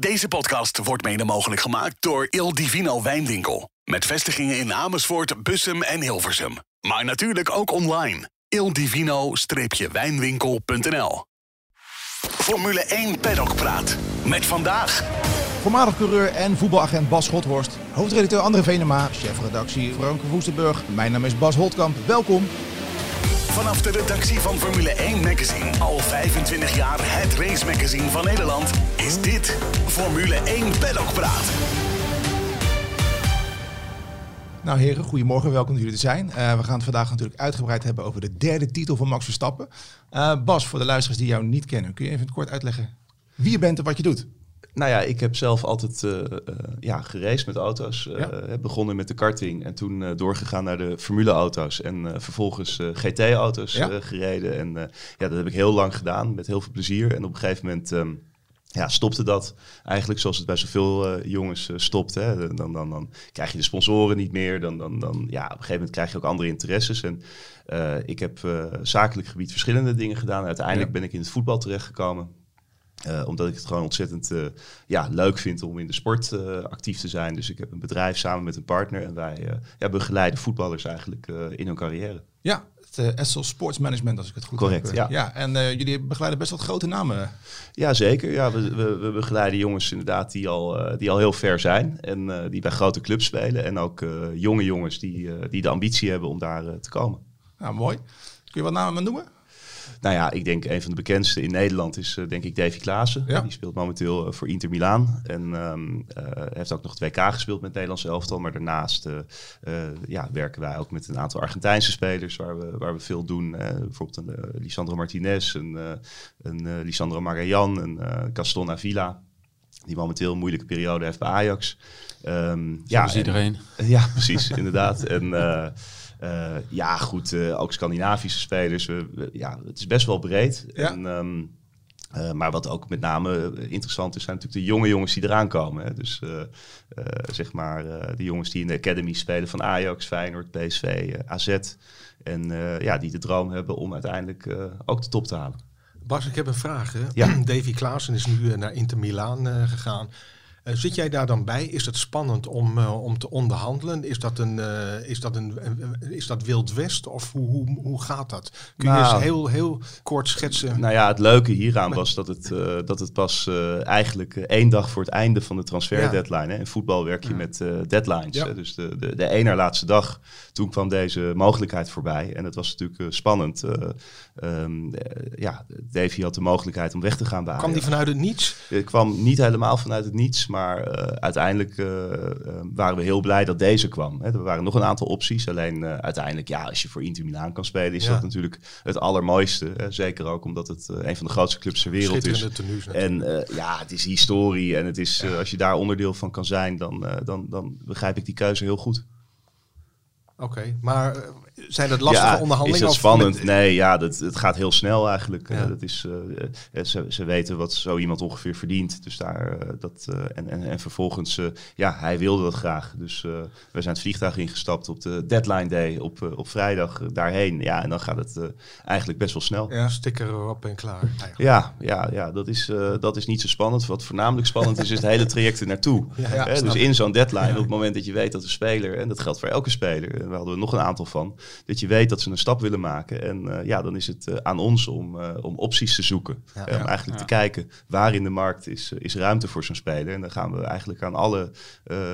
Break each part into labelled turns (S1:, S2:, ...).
S1: Deze podcast wordt mede mogelijk gemaakt door Il Divino Wijnwinkel. Met vestigingen in Amersfoort, Bussum en Hilversum. Maar natuurlijk ook online. ildivino-wijnwinkel.nl Formule 1 Paddock Praat. Met vandaag...
S2: Voormalig coureur en voetbalagent Bas Schothorst. Hoofdredacteur André Venema. Chefredactie Frank Woestenburg. Mijn naam is Bas Holtkamp. Welkom.
S1: Vanaf de redactie van Formule 1 Magazine, al 25 jaar het race magazine van Nederland, is dit Formule 1 Paddock Praat.
S2: Nou heren, goedemorgen. Welkom dat jullie er zijn. Uh, we gaan het vandaag natuurlijk uitgebreid hebben over de derde titel van Max Verstappen. Uh, Bas, voor de luisteraars die jou niet kennen, kun je even kort uitleggen wie je bent en wat je doet?
S3: Nou ja, ik heb zelf altijd uh, uh, ja, geraced met auto's. Uh, ja. begonnen met de karting en toen doorgegaan naar de formuleauto's. En vervolgens GT-auto's ja. gereden. En ja, dat heb ik heel lang gedaan, met heel veel plezier. En op een gegeven moment um, ja, stopte dat eigenlijk zoals het bij zoveel jongens stopt. Hè. Dan, dan, dan krijg je de sponsoren niet meer. Dan, dan, dan, ja, op een gegeven moment krijg je ook andere interesses. En ik heb zakelijk gebied verschillende dingen gedaan. Uiteindelijk ben ik in het voetbal terechtgekomen. Uh, omdat ik het gewoon ontzettend uh, ja, leuk vind om in de sport uh, actief te zijn. Dus ik heb een bedrijf samen met een partner en wij ja, begeleiden voetballers eigenlijk in hun carrière.
S2: Ja, het Essel Sports Management, als ik het goed
S3: Correct,
S2: heb.
S3: ja.
S2: ja. En jullie begeleiden best wat grote namen.
S3: Ja, zeker. Ja, we, we, we begeleiden jongens inderdaad die al, die al heel ver zijn en die bij grote clubs spelen. En ook jonge jongens die, die de ambitie hebben om daar te komen.
S2: Nou, mooi. Kun je wat namen noemen?
S3: Nou ja, ik denk een van de bekendste in Nederland is uh, denk ik Davy Klaassen. Ja. Die speelt momenteel uh, voor Inter Milaan. En um, uh, heeft ook nog 2K gespeeld met het Nederlands elftal. Maar daarnaast ja, werken wij ook met een aantal Argentijnse spelers waar we, waar we veel doen. bijvoorbeeld een Lisandro Martinez, een, een Lisandro Magallan, een Gaston Avila. Die momenteel een moeilijke periode heeft bij Ajax.
S4: Um, ja, iedereen.
S3: ja, precies, inderdaad. En uh, ja, goed, uh, ook Scandinavische spelers. Ja, het is best wel breed. Ja. En, um, uh, maar wat ook met name interessant is, zijn natuurlijk de jonge jongens die eraan komen. Hè. Dus zeg maar de jongens die in de academy spelen van Ajax, Feyenoord, PSV, AZ. En ja, die de droom hebben om uiteindelijk ook de top te halen.
S5: Bas, ik heb een vraag. Hè? Ja. Davy Klaassen is nu naar Inter Milaan gegaan. Uh, zit jij daar dan bij? Is het spannend om, uh, om te onderhandelen? Is dat, een, uh, is dat, een, is dat Wild West of hoe, hoe, hoe gaat dat? Kun nou, je eens heel, heel kort schetsen?
S3: Nou ja, het leuke hieraan was dat het, dat het pas eigenlijk één dag voor het einde van de transfer deadline. Hè? In voetbal werk je met deadlines. Hè? Dus de, de, de ene laatste dag, toen kwam deze mogelijkheid voorbij. En het was natuurlijk spannend. Um, ja, Davy had de mogelijkheid om weg te gaan bij
S5: Kwam die vanuit het niets?
S3: Het kwam niet helemaal vanuit het niets, maar maar uh, uiteindelijk uh, waren we heel blij dat deze kwam. Hè. Er waren nog een aantal opties. Alleen uiteindelijk, ja, als je voor Inter Milaan kan spelen, is ja. dat natuurlijk het allermooiste. Hè. Zeker ook omdat het een van de grootste clubs ter wereld is.
S5: Tenues,
S3: en ja, het is historie. En het is, ja. als je daar onderdeel van kan zijn, dan, dan, dan begrijp ik die keuze heel goed.
S5: Oké, okay, maar zijn dat lastige
S3: ja,
S5: onderhandelingen?
S3: Is dat spannend? Met... Nee, ja, dat, het gaat heel snel eigenlijk. Ja. Uh, dat is, uh, ze, ze weten wat zo iemand ongeveer verdient. Dus daar, uh, dat, en, en, en vervolgens, ja, hij wilde dat graag. Dus we zijn het vliegtuig ingestapt op de deadline day op, op vrijdag daarheen. Ja, en dan gaat het eigenlijk best wel snel.
S5: Ja, sticker erop en klaar. Eigenlijk.
S3: Ja, ja, ja dat, is, dat is niet zo spannend. Wat voornamelijk spannend is, is het hele traject er naartoe. Ja, dus in zo'n deadline, op het moment dat je weet dat de speler, en dat geldt voor elke speler, en we hadden er nog een aantal van, dat je weet dat ze een stap willen maken. En uh, ja, dan is het uh, aan ons om, uh, om opties te zoeken. Ja, om eigenlijk ja. te kijken waar in de markt is, is ruimte voor zo'n speler. En dan gaan we eigenlijk aan alle,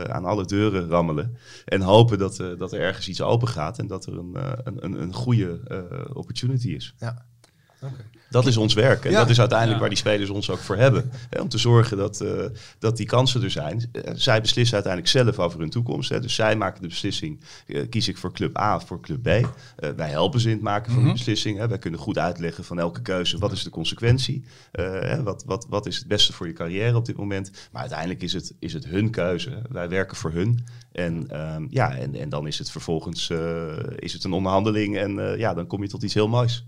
S3: aan alle deuren rammelen. En hopen dat, dat er ergens iets open gaat en dat er een, een, een goede opportunity is.
S5: Ja.
S3: Okay. Dat is ons werk. En ja. dat is uiteindelijk ja. waar die spelers ons ook voor hebben. Hè, om te zorgen dat, uh, dat die kansen er zijn. Uh, zij beslissen uiteindelijk zelf over hun toekomst. Hè. Dus zij maken de beslissing. Uh, kies ik voor club A of voor club B? wij helpen ze in het maken van mm -hmm. die beslissing. Hè. Wij kunnen goed uitleggen van elke keuze. Wat is de consequentie? Hè, wat, wat, wat is het beste voor je carrière op dit moment? Maar uiteindelijk is het, is het hun keuze. Wij werken voor hun. En, um, ja, en, en dan is het vervolgens is het een onderhandeling. En ja, dan kom je tot iets heel moois.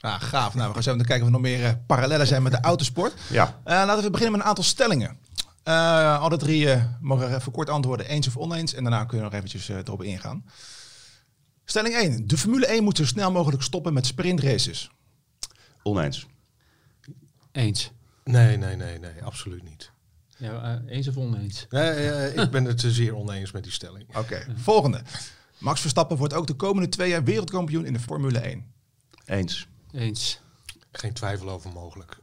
S2: Ah, gaaf. Nou, we gaan zo even kijken of er nog meer uh, parallellen zijn met de autosport.
S3: Ja.
S2: Uh, laten we beginnen met een aantal stellingen. Uh, alle drie mogen even kort antwoorden, eens of oneens. En daarna kunnen we nog eventjes erop ingaan. Stelling 1. De Formule 1 moet zo snel mogelijk stoppen met sprintraces.
S3: Oneens.
S4: Eens.
S5: Nee, nee, nee, nee, absoluut niet.
S4: Ja, eens of oneens?
S5: ik ben het zeer oneens met die stelling.
S2: Oké, volgende. Max Verstappen wordt ook de komende twee jaar wereldkampioen in de Formule 1.
S3: Eens.
S4: Eens.
S5: Geen twijfel over mogelijk.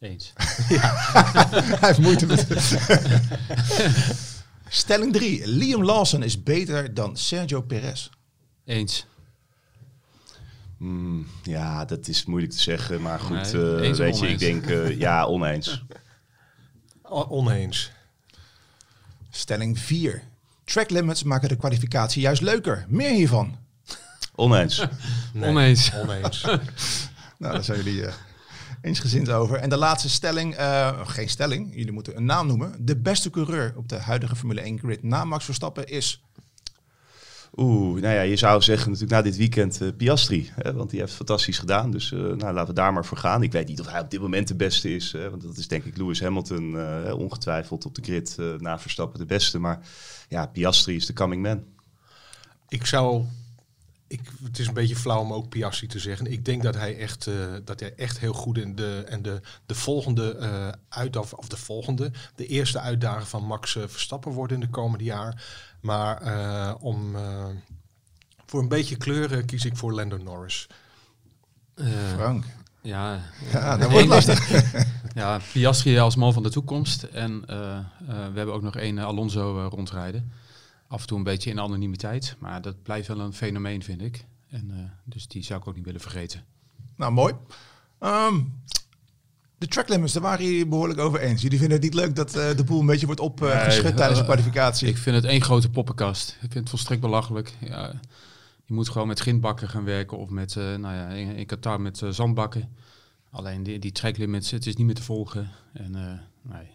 S4: Eens.
S2: Hij heeft moeite met... Stelling 3. Liam Lawson is beter dan Sergio Perez.
S4: Eens.
S3: Mm, ja, dat is moeilijk te zeggen. Maar goed, nee, uh, weet je, ik denk uh, ja, oneens.
S5: oneens.
S2: Stelling 4. Track limits maken de kwalificatie juist leuker. Meer hiervan.
S3: Oneens.
S4: nee, oneens.
S5: Oneens.
S2: nou, daar zijn jullie uh, eensgezind over. En de laatste stelling, uh, geen stelling, jullie moeten een naam noemen. De beste coureur op de huidige Formule 1 grid na Max Verstappen is...
S3: Oeh, nou ja, je zou zeggen natuurlijk na dit weekend uh, Piastri. Hè, want die heeft fantastisch gedaan. Dus uh, nou, laten we daar maar voor gaan. Ik weet niet of hij op dit moment de beste is. Hè, want dat is denk ik Lewis Hamilton uh, ongetwijfeld op de grid na Verstappen de beste. Maar ja, Piastri is de coming man.
S5: Ik zou... Ik, het is een beetje flauw om ook Piastri te zeggen. Ik denk dat hij echt, dat hij echt heel goed in de... En de, de volgende uit of, of de volgende... De eerste uitdaging van Max Verstappen wordt in de komende jaar maar uh, om uh, voor een beetje kleuren kies ik voor Lando Norris.
S2: Uh, Frank.
S4: Ja,
S2: ja dat wordt lastig.
S4: ja, Piastri als man van de toekomst. En we hebben ook nog één Alonso rondrijden. Af en toe een beetje in anonimiteit. Maar dat blijft wel een fenomeen, vind ik. En, dus die zou ik ook niet willen vergeten.
S2: Nou, mooi. Um, de track limits, daar waren jullie behoorlijk over eens. Jullie vinden het niet leuk dat uh, de boel een beetje wordt opgeschud nee, tijdens de kwalificatie?
S4: Ik vind het één grote poppenkast. Ik vind het volstrekt belachelijk. Ja, je moet gewoon met grindbakken gaan werken of met, nou ja, in, in, Qatar met zandbakken. Alleen die, die track limits, het is niet meer te volgen. En nee,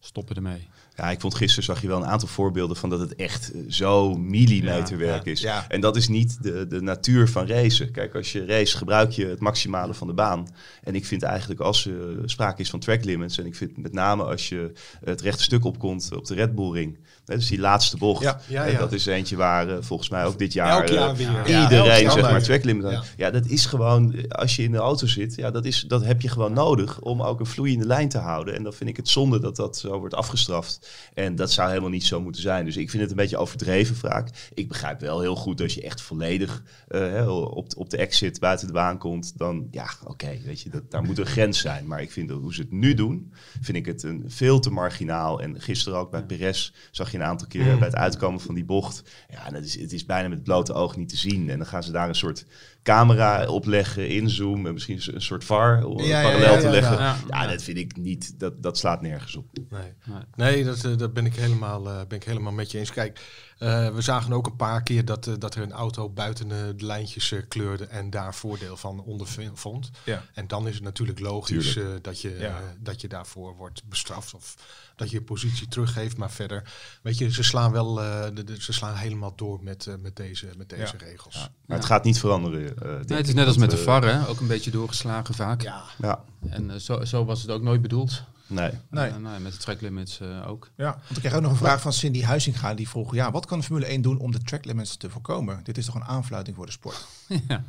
S4: stoppen ermee.
S3: Ja, ik vond gisteren zag je wel een aantal voorbeelden van dat het echt zo millimeterwerk ja, is. Ja. En dat is niet de, de natuur van racen. Kijk, als je race gebruik je het maximale van de baan. En ik vind eigenlijk als er sprake is van track limits, en ik vind met name als je het rechte stuk opkomt op de Red Bull ring, dus die laatste bocht, ja, ja, ja. dat is eentje waar uh, volgens mij ook dit jaar,
S5: elk jaar weer.
S3: Uh, iedereen zeg maar track limit ja. ja, dat is gewoon, als je in de auto zit, ja, dat, is, dat heb je gewoon nodig om ook een vloeiende lijn te houden. En dan vind ik het zonde dat dat zo wordt afgestraft. En dat zou helemaal niet zo moeten zijn. Dus ik vind het een beetje overdreven vaak. Ik begrijp wel heel goed als je echt volledig uh, op, op de exit buiten de baan komt. Dan ja, oké, weet je, dat, daar moet een grens zijn. Maar ik vind dat hoe ze het nu doen, vind ik het een veel te marginaal. En gisteren ook bij Perez zag je een aantal keer mm. bij het uitkomen van die bocht. Ja, dat is, het is bijna met het blote oog niet te zien. En dan gaan ze daar een soort camera opleggen, inzoomen, misschien een soort VAR ja, parallel ja, ja, te leggen. Ja, dat vind ik niet, dat, dat slaat nergens op.
S5: Nee, nee dat, uh, dat ben, ik helemaal, uh, ben ik helemaal met je eens. Kijk, uh, we zagen ook een paar keer dat, dat er een auto buiten de lijntjes kleurde en daar voordeel van ondervond. Ja. En dan is het natuurlijk logisch dat, je, dat je daarvoor wordt bestraft of dat je je positie teruggeeft. Maar verder, weet je, ze slaan wel, de, de, ze slaan helemaal door met, met deze, met deze regels.
S3: Maar het gaat niet veranderen.
S4: Uh, nee, het is net als met de VAR, hè? ook een beetje doorgeslagen vaak.
S5: Ja.
S3: ja.
S4: En uh, zo, zo was het ook nooit bedoeld.
S3: Nee.
S4: nee. Uh, nee met de track limits ook.
S2: Ja, want ik kreeg ook nog een vraag van Cindy Huizinga. Die vroeg, ja, wat kan de Formule 1 doen om de track limits te voorkomen? Dit is toch een aanfluiting voor de sport?
S3: ja.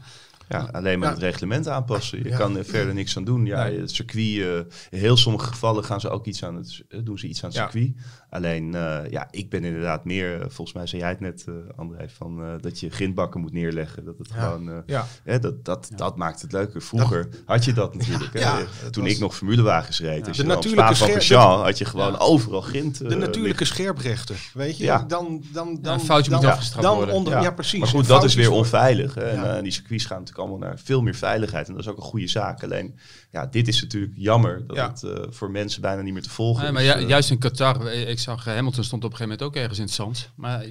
S3: Ja, alleen maar het reglement aanpassen. Je kan er verder niks aan doen. Ja, het circuit, uh, in heel sommige gevallen gaan ze ook iets aan het, doen ze iets aan het circuit. Alleen, uh, ja, ik ben inderdaad meer, volgens mij zei jij het net, uh, André, van dat je grindbakken moet neerleggen. Dat het gewoon, ja. Hè, dat, dat, dat maakt het leuker. Vroeger had je dat natuurlijk. Hè? Toen was... ik nog formulewagens reed. Dus de natuurlijke van Jean had je gewoon overal grind.
S5: de natuurlijke scherprechten, weet je? Dan, dan, dan,
S4: dan, foutje
S5: dan,
S4: moet afgestraft worden.
S5: Onder, ja. precies.
S3: Maar goed, dat is weer onveilig. En die circuits gaan natuurlijk allemaal naar veel meer veiligheid. En dat is ook een goede zaak. Alleen, ja, dit is natuurlijk jammer dat het uh, voor mensen bijna niet meer te volgen
S4: nee, maar
S3: is.
S4: Ja, uh, juist in Qatar, ik zag Hamilton stond op een gegeven moment ook ergens in het zand. Maar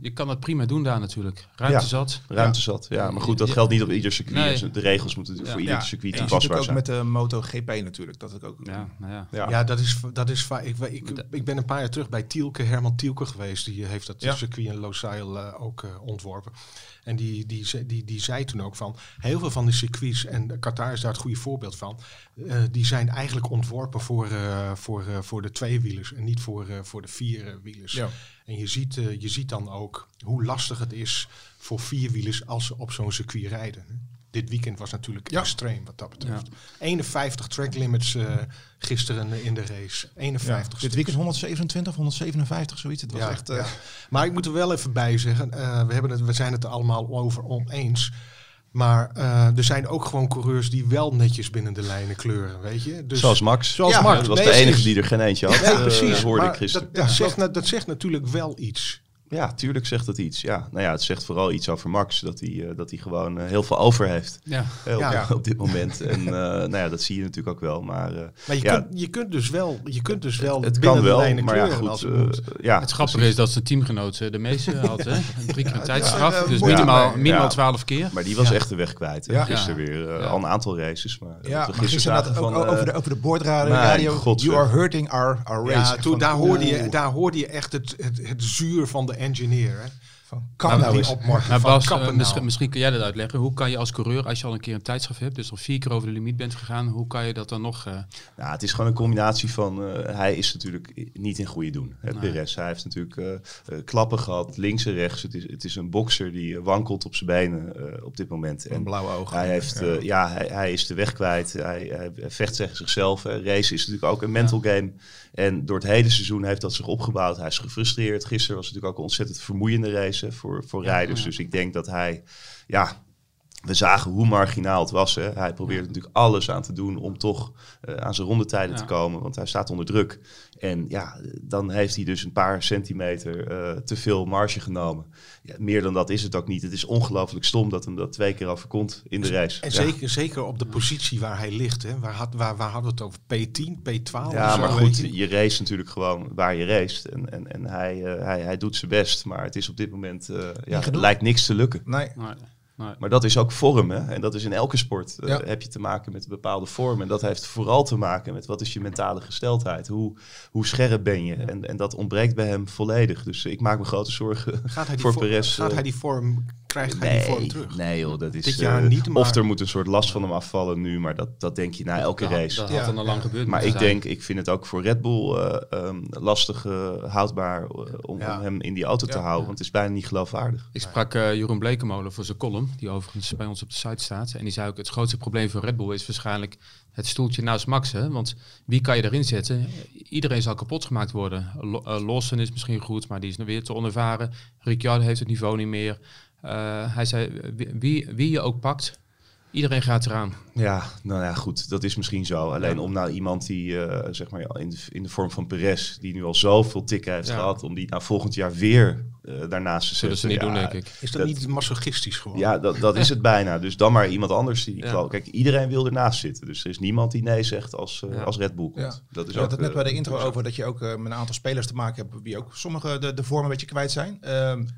S4: je kan het prima doen daar natuurlijk. Ruimte
S3: ja,
S4: zat.
S3: Ruimte ja. zat, ja. Maar goed, dat geldt niet op ieder circuit. Nee. Dus de regels moeten voor ieder circuit toepasbaar zijn.
S2: ook met de MotoGP natuurlijk. Dat ik ook...
S4: Ja, nou ja.
S5: Ja. ja, dat is, dat is ik, ik, ik ben een paar jaar terug bij Tielke, Herman Tielke geweest. Die heeft dat circuit in Losail uh, ook ontworpen. En die, die, die, die zei toen ook van, heel veel van de circuits, en Qatar is daar het goede voorbeeld van, uh, die zijn eigenlijk ontworpen voor, uh, voor, uh, voor de tweewielers en niet voor, voor de vierwielers. Ja. En je ziet, je ziet dan ook hoe lastig het is voor vierwielers als ze op zo'n circuit rijden. Dit weekend was natuurlijk extreem wat dat betreft. 51 track limits uh, gisteren in de race. 51
S2: Dit weekend 127, 157, zoiets. Het was echt... Uh...
S5: Maar ik moet er wel even bij zeggen, uh, we, hebben het, we zijn het er allemaal over oneens. Maar uh, er zijn ook gewoon coureurs die wel netjes binnen de lijnen kleuren, weet je.
S3: Dus, zoals Max.
S5: Zoals Max.
S3: Dat was de enige die er geen eentje had.
S5: Nee, precies. hoorde ik gisteren. Dat, dat, zegt, dat zegt natuurlijk wel iets.
S3: Ja, tuurlijk zegt dat iets. Ja, nou ja, het zegt vooral iets over Max. Dat hij, uh, dat hij gewoon uh, heel veel over heeft. Ja. Uh, op, ja. op, dit moment. En nou ja, dat zie je natuurlijk ook wel. Maar,
S5: maar je,
S3: ja,
S5: kunt, je kunt dus wel, je kunt dus wel
S3: het, het kan wel, maar ja, goed.
S4: Het, ja, het grappige is dat zijn teamgenoot de meeste had. Hè? Drie keer een tijdstraf. dus minimaal, minimaal twaalf keer.
S3: Maar die was echt de weg kwijt. Hè? Gisteren weer al een aantal races. Maar
S2: ja, maar gisteren van, over, de, over de boordradio. You are hurting our, our race.
S5: Ja, toen, daar, hoorde je, daar hoorde je echt het, het, het zuur van de engineer.
S2: Kan nou.
S4: Maar Bas, uh, misschien, misschien, kun jij dat uitleggen. Hoe kan je als coureur, als je al een keer een tijdschrift hebt, dus al vier keer over de limiet bent gegaan, hoe kan je dat dan nog... Uh...
S3: Nou, het is gewoon een combinatie van, uh, hij is natuurlijk niet in goede doen. Hè. Perez, hij heeft natuurlijk klappen gehad, links en rechts. Het is, het is een bokser die wankelt op zijn benen op dit moment.
S2: En blauwe ogen.
S3: Hij, heeft, ja. ja hij, hij, is de weg kwijt. Hij, hij vecht tegen zichzelf. Race is natuurlijk ook een mental ja. game. En door het hele seizoen heeft dat zich opgebouwd. Hij is gefrustreerd. Gisteren was het natuurlijk ook een ontzettend vermoeiende race voor, voor rijders. Dus ik denk dat hij, ja, we zagen hoe marginaal het was. Hè. Hij probeert natuurlijk alles aan te doen om toch uh, aan zijn rondetijden ja. te komen, want hij staat onder druk. En ja, dan heeft hij dus een paar centimeter uh, te veel marge genomen. Ja, meer dan dat is het ook niet. Het is ongelooflijk stom dat hem dat twee keer overkomt in de race.
S5: En ja. zeker, zeker op de positie waar hij ligt. Hè. Waar, had, waar, waar hadden we het over? P10, P12?
S3: Ja, maar goed, je. je race natuurlijk gewoon waar je race. En, en, en hij, uh, hij, hij doet zijn best, maar het is op dit moment, ja, lijkt niks te lukken.
S2: Nee.
S3: nee. Nee. Maar dat is ook vorm, hè? En dat is in elke sport. Uh, heb je te maken met een bepaalde vorm. En dat heeft vooral te maken met wat is je mentale gesteldheid? Hoe, hoe scherp ben je? Ja. En, en dat ontbreekt bij hem volledig. Dus ik maak me grote zorgen
S5: gaat hij
S3: voor Perez.
S5: Gaat hij die vorm krijgt hij
S3: nee,
S5: die vorm terug?
S3: Nee joh, dat is... Dit jaar uh, niet, maar... Of er moet een soort last van hem afvallen nu. Maar dat, dat denk je na elke
S4: dat,
S3: race.
S4: Dat had dan al lang gebeurd
S3: Maar ik
S4: zijn.
S3: denk, ik vind het ook voor Red Bull uh, um, lastig houdbaar om, ja. om, hem in die auto te houden. Want het is bijna niet geloofwaardig.
S4: Ik sprak uh, Jeroen Blekemolen voor zijn column. Die overigens bij ons op de site staat. En die zei ook, het grootste probleem voor Red Bull is waarschijnlijk het stoeltje naast Max. Hè? Want wie kan je erin zetten? Iedereen zal kapot gemaakt worden. L uh, Lawson is misschien goed, maar die is nog weer te onervaren. Ricciardo heeft het niveau niet meer. Uh, hij zei, wie, wie je ook pakt, Iedereen gaat eraan.
S3: Ja, nou ja, goed, dat is misschien zo. Alleen ja. om nou iemand die, uh, zeg maar, in de, in de vorm van Perez, die nu al zoveel tikken heeft ja. gehad, om die nou volgend jaar weer uh, daarnaast te zetten.
S4: Zullen ze niet
S3: ja,
S4: doen, denk ik.
S5: Is dat, dat niet masochistisch gewoon?
S3: Ja, dat, dat is het bijna. Dus dan maar iemand anders die, ja. kijk, iedereen wil ernaast zitten. Dus er is niemand die nee zegt als, uh, als Red Bull komt.
S2: Dat is ook, het net bij de intro over dat je ook met een aantal spelers te maken hebt, wie ook sommige de, de vorm een beetje kwijt zijn. Um,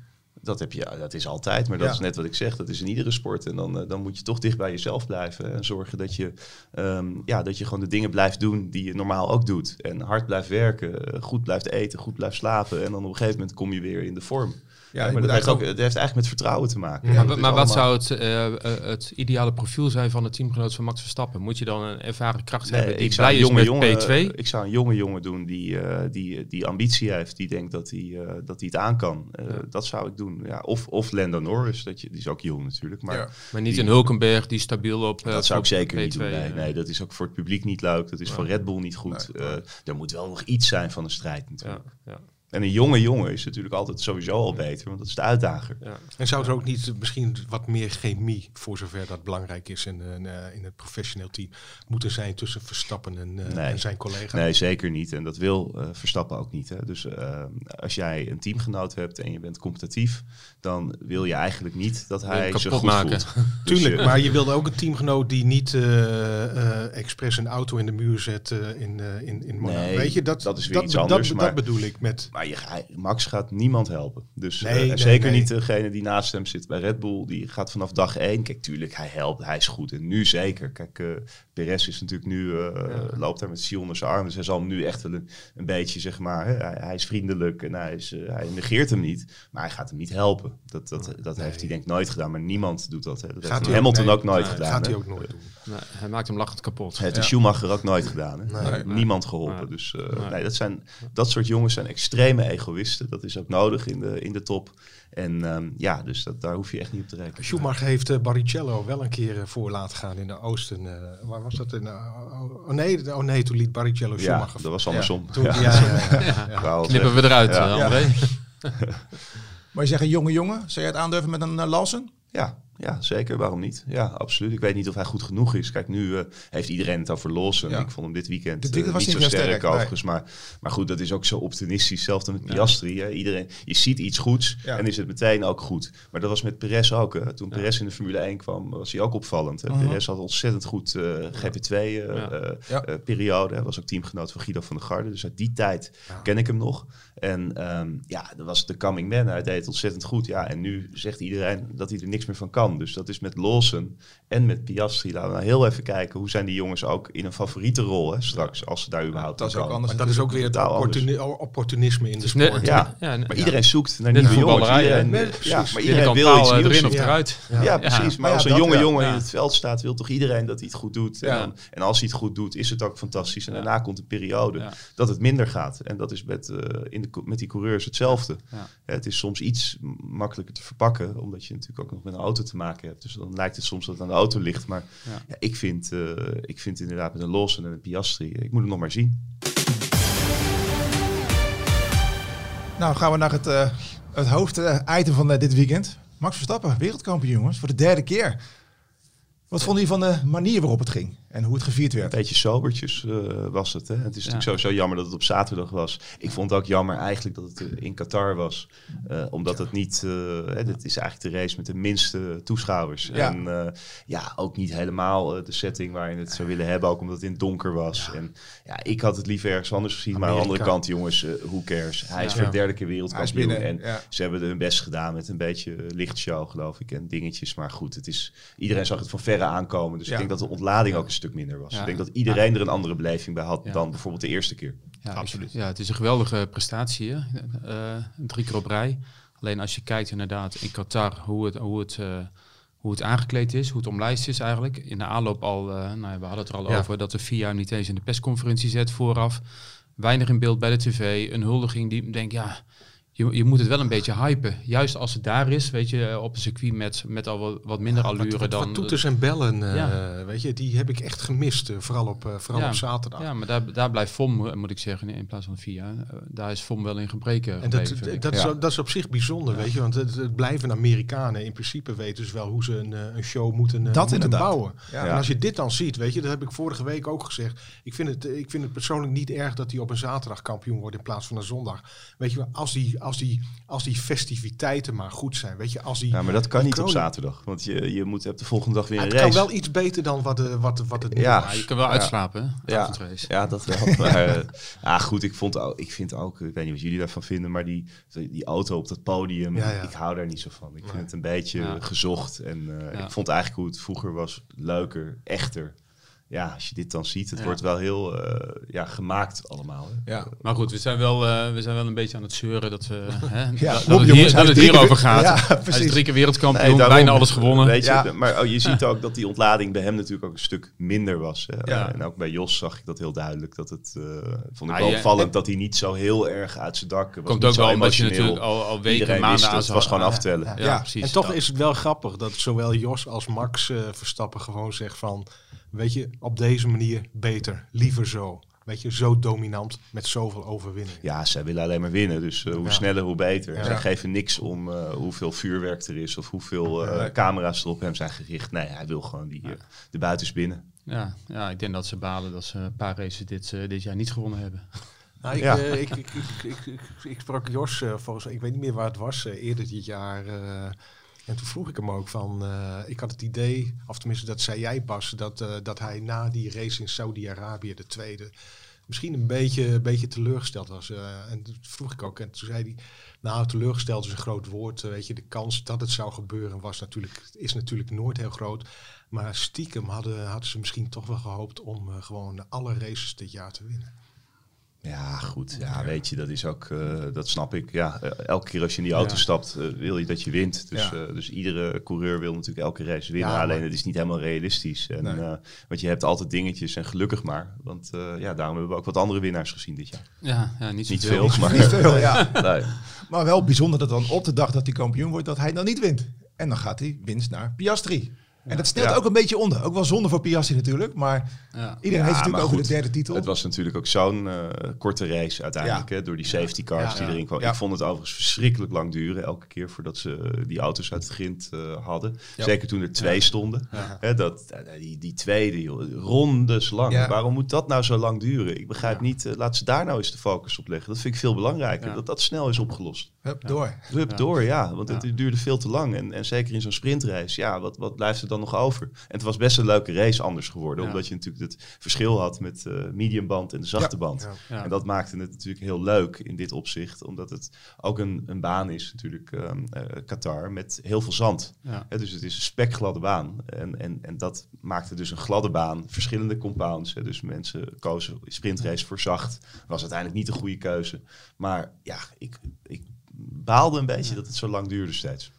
S3: dat heb je, dat is altijd, maar dat ja. is net wat ik zeg. Dat is in iedere sport. En dan, uh, dan moet je toch dicht bij jezelf blijven. En zorgen dat je, um, ja, dat je gewoon de dingen blijft doen die je normaal ook doet. En hard blijft werken, goed blijft eten, goed blijft slapen. En dan op een gegeven moment kom je weer in de vorm. Ja, maar dat heeft, ook, het heeft eigenlijk met vertrouwen te maken.
S4: Ja, maar, maar wat zou het, uh, uh, het ideale profiel zijn van de teamgenoot van Max Verstappen? Moet je dan een ervaren kracht nee, hebben die ik blij is met
S3: jongen,
S4: P2?
S3: Ik zou een jonge jongen doen die, uh, die, die ambitie heeft, die denkt dat hij, dat hij het aan kan. Ja. Dat zou ik doen. Ja, of, of Lando Norris, dat je, die is ook jong natuurlijk. Maar, ja.
S4: maar niet die, een Hulkenberg die stabiel op
S3: Dat zou ik zeker P2, niet doen. Nee, nee, dat is ook voor het publiek niet leuk. Dat is voor Red Bull niet goed. Nee, er moet wel nog iets zijn van een strijd natuurlijk. Ja, en een jonge jongen is natuurlijk altijd sowieso al beter, want dat is de uitdager. Ja.
S5: En zou er ook niet misschien wat meer chemie, voor zover dat belangrijk is in, uh, in het professioneel team, moeten zijn tussen Verstappen en, uh,
S3: nee.
S5: en zijn collega?
S3: Nee, zeker niet. En dat wil uh, Verstappen ook niet. Hè. Dus als jij een teamgenoot hebt en je bent competitief, dan wil je eigenlijk niet dat hij zich goed
S4: maken.
S3: voelt.
S5: Tuurlijk, dus maar je wilde ook een teamgenoot die niet expres een auto in de muur zet in, in, in Monaco.
S3: Nee,
S5: Weet je, dat,
S3: dat is weer
S5: dat,
S3: iets anders.
S5: Dat,
S3: maar,
S5: dat bedoel ik met...
S3: Maar je, Max gaat niemand helpen. Dus
S5: nee, nee,
S3: zeker niet degene die naast hem zit bij Red Bull. Die gaat vanaf dag één. Kijk, tuurlijk, hij helpt. Hij is goed. En nu zeker. Kijk, Perez is natuurlijk nu, ja. loopt daar met Sion onder zijn arm. Dus hij zal hem nu echt wel een, een beetje, zeg maar, hè, hij, hij, is vriendelijk en hij, is, hij negeert hem niet. Maar hij gaat hem niet helpen. Dat, dat, dat nee. heeft hij denk ik nooit gedaan. Maar niemand doet dat. Hè. Dat
S5: gaat
S3: heeft Hamilton
S5: ook,
S3: ook nooit gedaan.
S5: Gaat
S3: hè.
S5: hij ook nooit doen.
S4: Nee, hij maakt hem lachend kapot.
S3: Het heeft ja. Schumacher ook nooit gedaan. Hè. Nee, niemand geholpen. Dus nee. nee, dat, zijn, dat soort jongens zijn extreme egoïsten. Dat is ook nodig in de, in de top. En ehm, ja, dus dat, daar hoef je echt niet op te rekenen.
S5: Schumacher heeft uh, Barrichello wel een keer uh, voor laten gaan in de Oosten. Uh, waar was dat? In, oh, nee, oh nee, toen liet Barrichello Schumacher.
S3: Ja, dat was andersom.
S5: Ja, toen, ja. ja,
S4: ja Knippen we eruit, André.
S2: maar je zegt een jonge jongen, zou je het aandurven met een Lawson?
S3: Ja, ja, zeker. Waarom niet? Ja, absoluut. Ik weet niet of hij goed genoeg is. Kijk, nu uh, heeft iedereen het over Lawson. Ja. Ik vond hem dit weekend uh, niet zo sterk, sterk overigens. Maar, maar goed, dat is ook zo optimistisch. Zelfs met Piastri. Ja. Iedereen, je ziet iets goeds ja. en is het meteen ook goed. Maar dat was met Perez ook. Hè. Toen Perez in de Formule 1 kwam, was hij ook opvallend. Hè. Uh -huh. Perez had ontzettend goed uh, GP2-periode. Hij was ook teamgenoot van Guido van der Garde. Dus uit die tijd ken ik hem nog. En um, ja, dat was de coming man. Hij deed het ontzettend goed. Ja, en nu zegt iedereen dat hij er niks meer van kan. Dus dat is met Lawson en met Piastri. Laten we nou heel even kijken. Hoe zijn die jongens ook in een favoriete rol hè, straks, als ze daar überhaupt
S5: dat is
S3: ook
S5: anders. Maar dat is ook weer het opportuni opportunisme in de sport.
S3: Net, ja. ja, maar iedereen zoekt naar nieuwe jongens. Iedereen,
S4: nee,
S3: ja, maar iedereen wil iets nieuws.
S4: Erin of eruit.
S3: Ja, precies. Maar als een jonge jongen in het veld staat, wil toch iedereen dat hij het goed doet. En, en als hij het goed doet, is het ook fantastisch. En daarna komt een periode dat het minder gaat. En dat is met, in de, met die coureurs hetzelfde. Het is soms iets makkelijker te verpakken, omdat je natuurlijk ook nog met een auto te maken hebt. Dus dan lijkt het soms dat het aan de auto ligt. Maar ja. Ja, ik, vind, uh, ik vind inderdaad met een Lawson en een Piastri, ik moet het nog maar zien.
S2: Nou, gaan we naar het, uh, het hoofditem van uh, dit weekend. Max Verstappen, wereldkampioen jongens, voor de derde keer. Wat vond je van de manier waarop het ging en hoe het gevierd werd?
S3: Een beetje sobertjes uh, was het. Hè? Het is ja. natuurlijk sowieso jammer dat het op zaterdag was. Ik vond het ook jammer eigenlijk dat het in Qatar was. Uh, omdat het niet... Uh, het is eigenlijk de race met de minste toeschouwers. Ja. En ja, ook niet helemaal de setting waar je het zou willen hebben. Ook omdat het in het donker was. Ja. En ja, ik had het liever ergens anders gezien. Amerika. Maar aan de andere kant, jongens, who cares? Hij is voor de derde keer wereldkampioen. En ze hebben hun best gedaan met een beetje lichtshow, geloof ik. En dingetjes. Maar goed, het is, iedereen zag het van verre aankomen. Dus ja. ik denk dat de ontlading ook een stuk minder was. Ja. Ik denk dat iedereen er een andere beleving bij had dan bijvoorbeeld de eerste keer.
S4: Ja, absoluut. Ja, het is een geweldige prestatie. Uh, drie keer op rij. Alleen als je kijkt inderdaad in Qatar hoe het, hoe het, uh, hoe het aangekleed is, hoe het omlijst is eigenlijk. In de aanloop al, uh, nou, we hadden het er al over, dat de VIA niet eens in de persconferentie zet vooraf. Weinig in beeld bij de tv. Een huldiging die denk ja je, je moet het wel een beetje hypen. Juist als het daar is, weet je, op een circuit met, met al wat, wat minder allure
S5: wat, wat,
S4: dan...
S5: Wat toeters en bellen, uh, ja. weet je, die heb ik echt gemist. Uh, vooral op, uh, vooral
S4: ja,
S5: op zaterdag.
S4: Ja, maar daar, daar blijft FOM, moet ik zeggen, in plaats van VIA. daar is FOM wel in gebreken
S5: En dat, gebleven, dat, is, dat is op zich bijzonder, weet je. Want het, het, blijven Amerikanen. In principe weten ze wel hoe ze een, een show moeten,
S2: dat
S5: moeten bouwen. En als je dit dan ziet, weet je, dat heb ik vorige week ook gezegd. Ik vind het, ik vind het persoonlijk niet erg dat hij op een zaterdag kampioen wordt in plaats van een zondag. Weet je, als die, als die, als die festiviteiten maar goed zijn. Weet je, als die,
S3: ja, maar dat kan niet op zaterdag. Want je, je moet hebt de volgende dag weer een
S5: het
S3: race.
S5: Het kan wel iets beter dan wat, de, wat, wat het nu
S3: ja,
S4: je kan wel uitslapen.
S3: Ja, ja, dat wel. maar, uh, ja, goed, ik, vond ook, ik vind ook, ik weet niet wat jullie daarvan vinden, maar die, die auto op dat podium, ja, ja. ik hou daar niet zo van. Ik vind het een beetje gezocht. En uh, ik vond eigenlijk hoe het vroeger was leuker, echter ja, als je dit dan ziet, het ja. wordt wel heel uh, ja, gemaakt allemaal. Hè.
S4: Ja. Maar goed, we zijn, wel, uh, we zijn wel een beetje aan het zeuren dat, we, hè, ja, dat, dat, het, hier, dat het hierover gaat. Ja, hij is drie keer wereldkampioen, nee, daarom, bijna alles gewonnen.
S3: Weet je, ja. Maar oh, je ziet ook dat die ontlading bij hem natuurlijk ook een stuk minder was. Hè. Ja. En ook bij Jos zag ik dat heel duidelijk. Dat het, uh, vond ik ah, wel opvallend dat hij niet zo heel erg uit zijn dak was.
S4: Komt ook wel omdat je natuurlijk al, al weken,
S3: Iedereen
S4: maanden
S3: aan Het was gewoon aftellen.
S5: Ja, precies. En toch is het wel grappig dat zowel Jos als Max Verstappen gewoon zegt van weet je, op deze manier beter, liever zo. Weet je, zo dominant met zoveel overwinningen.
S3: Ja, zij willen alleen maar winnen. Dus uh, hoe ja. sneller, hoe beter. Ja. Zij geven niks om uh, hoeveel vuurwerk er is of hoeveel uh, camera's er op hem zijn gericht. Nee, hij wil gewoon die, de buitens binnen.
S4: Ja, ja, ik denk dat ze balen dat ze een paar races dit, dit jaar niet gewonnen hebben.
S5: Nou, ik, ja. ik, ik, ik, sprak Jos, volgens ik weet niet meer waar het was, eerder dit jaar en toen vroeg ik hem ook van, uh, ik had het idee, of tenminste dat zei jij pas, dat, uh, dat hij na die race in Saudi-Arabië, de tweede, misschien een beetje, een beetje teleurgesteld was. Uh, en toen vroeg ik ook, en toen zei hij, nou teleurgesteld is een groot woord, weet je, de kans dat het zou gebeuren was natuurlijk, is natuurlijk nooit heel groot. Maar stiekem hadden, hadden ze misschien toch wel gehoopt om gewoon alle races dit jaar te winnen.
S3: Ja, goed. Ja, weet je, dat is ook, uh, dat snap ik. Ja, uh, elke keer als je in die auto ja. stapt, uh, wil je dat je wint. Dus, ja. dus iedere coureur wil natuurlijk elke race winnen. Ja, alleen het is niet helemaal realistisch. En, nee. want je hebt altijd dingetjes en gelukkig maar. Want ja, daarom hebben we ook wat andere winnaars gezien dit jaar.
S4: Ja, ja niet,
S3: niet
S4: veel.
S3: veel maar
S2: niet veel, ja. nee. Maar wel bijzonder dat dan op de dag dat hij kampioen wordt, dat hij dan niet wint. En dan gaat hij winst naar Piastri. En dat stelt
S3: Ja.
S2: ook een beetje onder. Ook wel zonde voor Piastri natuurlijk. Maar
S4: Ja.
S2: iedereen heeft natuurlijk over
S3: goed,
S2: de derde titel.
S3: Het was natuurlijk ook zo'n eh, korte race uiteindelijk,
S2: Ja.
S3: hè, door die safety cars
S2: Ja.
S3: die erin kwamen.
S2: Ja.
S3: Ik vond het overigens verschrikkelijk lang duren, elke keer voordat ze die auto's uit het grind eh, hadden.
S2: Ja.
S3: Zeker toen er twee stonden.
S4: Ja.
S3: Hè, dat, eh, die, die tweede, joh, rondes lang.
S2: Ja.
S3: Waarom moet dat nou zo lang duren? Ik begrijp niet, laat ze daar nou eens de focus op leggen. Dat vind ik veel belangrijker,
S4: Ja.
S3: dat dat snel is opgelost.
S2: Hup, door.
S3: Hup,
S4: Ja.
S3: door, ja. Want
S4: Ja.
S3: het duurde veel te lang. En, en zeker in zo'n sprintrace, ja, wat, wat blijft er dan nog over? En het was best een leuke race anders geworden.
S4: Ja.
S3: Omdat je natuurlijk het verschil had met eh mediumband en de zachte
S2: Ja.
S3: band.
S5: Ja.
S4: Ja.
S3: En dat maakte het natuurlijk heel leuk in dit opzicht. Omdat het ook een, een baan is, natuurlijk, ehm, eh, Qatar, met heel veel zand.
S4: Ja.
S3: Hè, dus het is een spekgladde baan. En, en, en dat maakte dus een gladde baan. Verschillende compounds. Dus mensen kozen sprintrace voor zacht. Was uiteindelijk niet de goede keuze. Maar ja, ik, ik baalde een beetje dat het zo lang duurde steeds.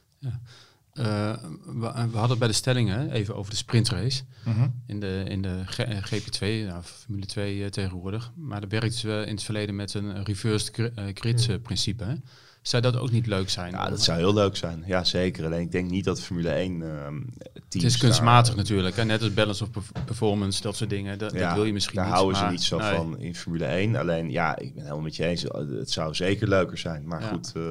S4: Eh, we, we hadden het bij de stellingen even over de sprintrace.
S2: Mhm.
S4: In de, in de G- eh, GP2, nou, Formule 2 eh, tegenwoordig. Maar daar werkten ze in het verleden met een reversed gri- eh, grid eh, principe. Hè? Zou dat ook niet leuk zijn?
S3: Ja, dat zou heel leuk zijn. Ja, zeker. Alleen ik denk niet dat Formule 1 ehm
S4: het
S3: teams
S4: is kunstmatig
S3: daar-
S4: natuurlijk. Hè? Net als balance of perf- performance, dat soort dingen. Dat, dat wil je misschien
S3: daar
S4: niet.
S3: houden ze niet zo
S4: nee.
S3: van in Formule 1. Alleen, ja, ik ben helemaal met je eens. Het zou zeker leuker zijn. Maar
S4: Ja.
S3: goed, eh,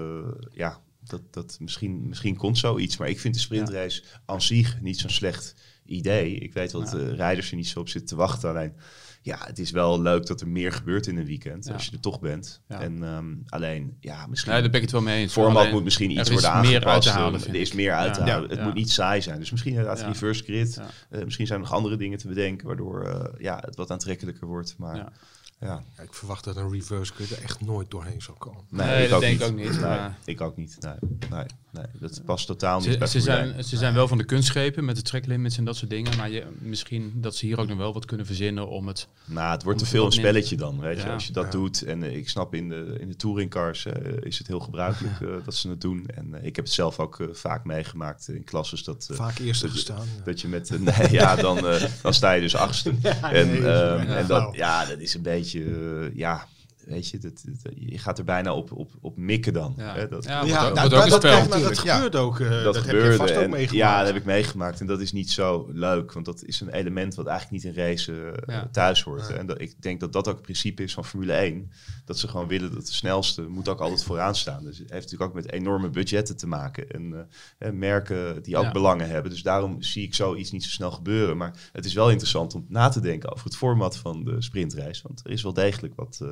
S3: ja, dat, dat, misschien, misschien komt zoiets. Maar ik vind de sprintrace aan zich niet zo'n slecht idee. Ik weet wel dat de rijders er niet zo op zitten te wachten. Alleen, ja, het is wel leuk dat er meer gebeurt in een weekend. Als je er toch bent. En ehm, alleen, ja, misschien...
S4: Nee, daar ben ik het wel mee eens.
S3: format
S4: Alleen,
S3: moet misschien iets worden
S4: meer
S3: aangepast.
S4: uit te halen,
S3: Er is meer uit te halen. Het moet niet saai zijn. Dus misschien inderdaad reverse grid. Eh, misschien zijn er nog andere dingen te bedenken, waardoor eh, ja, het wat aantrekkelijker wordt. Maar
S4: Ja.
S5: ik verwacht dat een reverse grid er echt nooit doorheen zal komen.
S3: nee,
S4: Nee,
S3: ik
S4: dat
S3: ook
S4: denk
S3: niet.
S4: ik ook niet,
S3: Nee,
S4: maar-
S3: ik ook niet. Nee, nee, nee, dat past totaal niet
S4: Ze,
S3: bij
S4: ze, zijn,
S3: 1.
S4: ze zijn wel van de kunstschepen met de tracklimits en dat soort dingen. Maar je, misschien dat ze hier ook nog wel wat kunnen verzinnen om het...
S3: Nou, het wordt te veel een spelletje dan, weet je.
S4: Ja.
S3: Als je dat
S5: Ja.
S3: doet, en eh, ik snap in de, in de touringcars eh, is het heel gebruikelijk eh, dat ze het doen. En ik heb het zelf ook vaak meegemaakt in klasses dat... eh,
S5: Vaak eerste
S3: dat je-
S5: gestaan. ja.
S3: Dat je met nee, ja, dan, dan sta je dus achtste. en,
S5: nee,
S3: ehm,
S5: ja,
S3: en dat, ja, dat is een beetje, ja, weet je, dat, dat- je gaat er bijna op, op, op mikken dan.
S4: Ja,
S3: Hè, dat,
S4: ja,
S5: Ja,
S2: nou,
S4: ook-
S2: dat-
S5: gebeurt ook. eh, dat heb
S3: gebeurde
S5: je vast ook meegemaakt.
S3: Ja, dat heb ik meegemaakt. En dat is niet zo leuk, want dat is een element wat eigenlijk niet in race eh,
S4: Ja.
S3: thuis hoort.
S5: Ja.
S3: En dat, ik denk dat dat ook het principe is van Formule 1. Dat ze gewoon willen dat de snelste moet ook altijd vooraan staan. Dus het heeft natuurlijk ook met enorme budgetten te maken. En eh, merken die ook
S4: Ja.
S3: belangen hebben. Dus daarom zie ik zoiets niet zo snel gebeuren. Maar het is wel interessant om na te denken over het format van de sprintrace. Want er is wel degelijk wat, eh,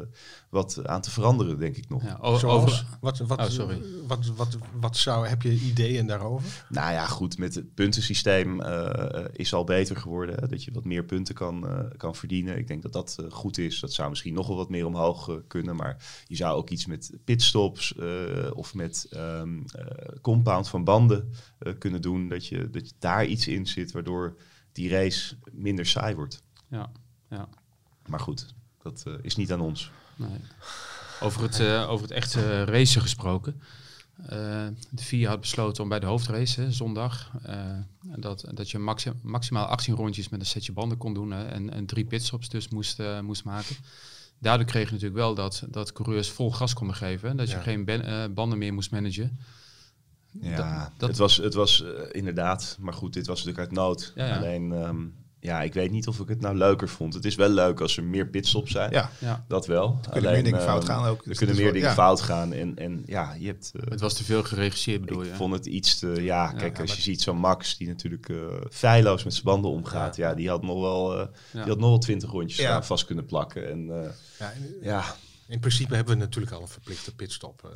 S3: wat aan te veranderen, denk ik nog.
S4: Ja,
S5: Zoals,
S4: over,
S5: wat, wat,
S4: Oh, sorry.
S5: Wat, wat, wat zou, heb je ideeën daarover?
S3: Nou ja, goed, met het puntensysteem eh, eh, is al beter geworden. Hè, dat je wat meer punten kan, eh, kan verdienen. Ik denk dat dat goed is. Dat zou misschien nog wel wat meer omhoog kunnen. Maar je zou ook iets met pitstops eh, of met ehm, eh, compound van banden eh, kunnen doen. Dat je, dat je daar iets in zit waardoor die race minder saai wordt.
S4: ja, ja.
S3: Maar goed, dat is niet aan ons.
S4: Nee. Over, het, eh, over het echte racen gesproken. Eh, de VIA had besloten om bij de hoofdrace, hè, zondag, eh, dat, dat je maxi- maximaal 18 rondjes met een setje banden kon doen hè, en, en drie pitstops dus moest, moest maken. Daardoor kreeg je natuurlijk wel dat, dat coureurs vol gas konden geven. hè, Dat je geen ben- banden meer moest managen.
S3: Ja,
S4: Dat- dat-
S3: het was, het was inderdaad, maar goed, dit was natuurlijk uit nood.
S4: Ja, ja.
S3: Alleen, ehm, ja, ik weet niet of ik het nou leuker vond. Het is wel leuk als er meer pitstops zijn.
S2: Ja,
S4: Ja,
S3: Dat wel.
S2: er kunnen meer dingen
S3: ehm,
S2: fout gaan ook.
S3: Er
S2: Dus
S3: kunnen meer dingen
S2: ja.
S3: fout gaan. En, en ja, je hebt... eh,
S4: het was te veel geregisseerd bedoel
S3: ik
S4: je.
S3: vond het iets te... Ja, kijk,
S4: ja,
S3: als je ziet zo'n Max die natuurlijk eh feilloos met zijn banden omgaat. Ja, die had nog wel... eh,
S4: Ja.
S3: Die had nog wel twintig rondjes aan vast kunnen plakken. En eh,
S5: Ja, in,
S3: ja,
S5: in principe hebben we natuurlijk al een verplichte pitstop.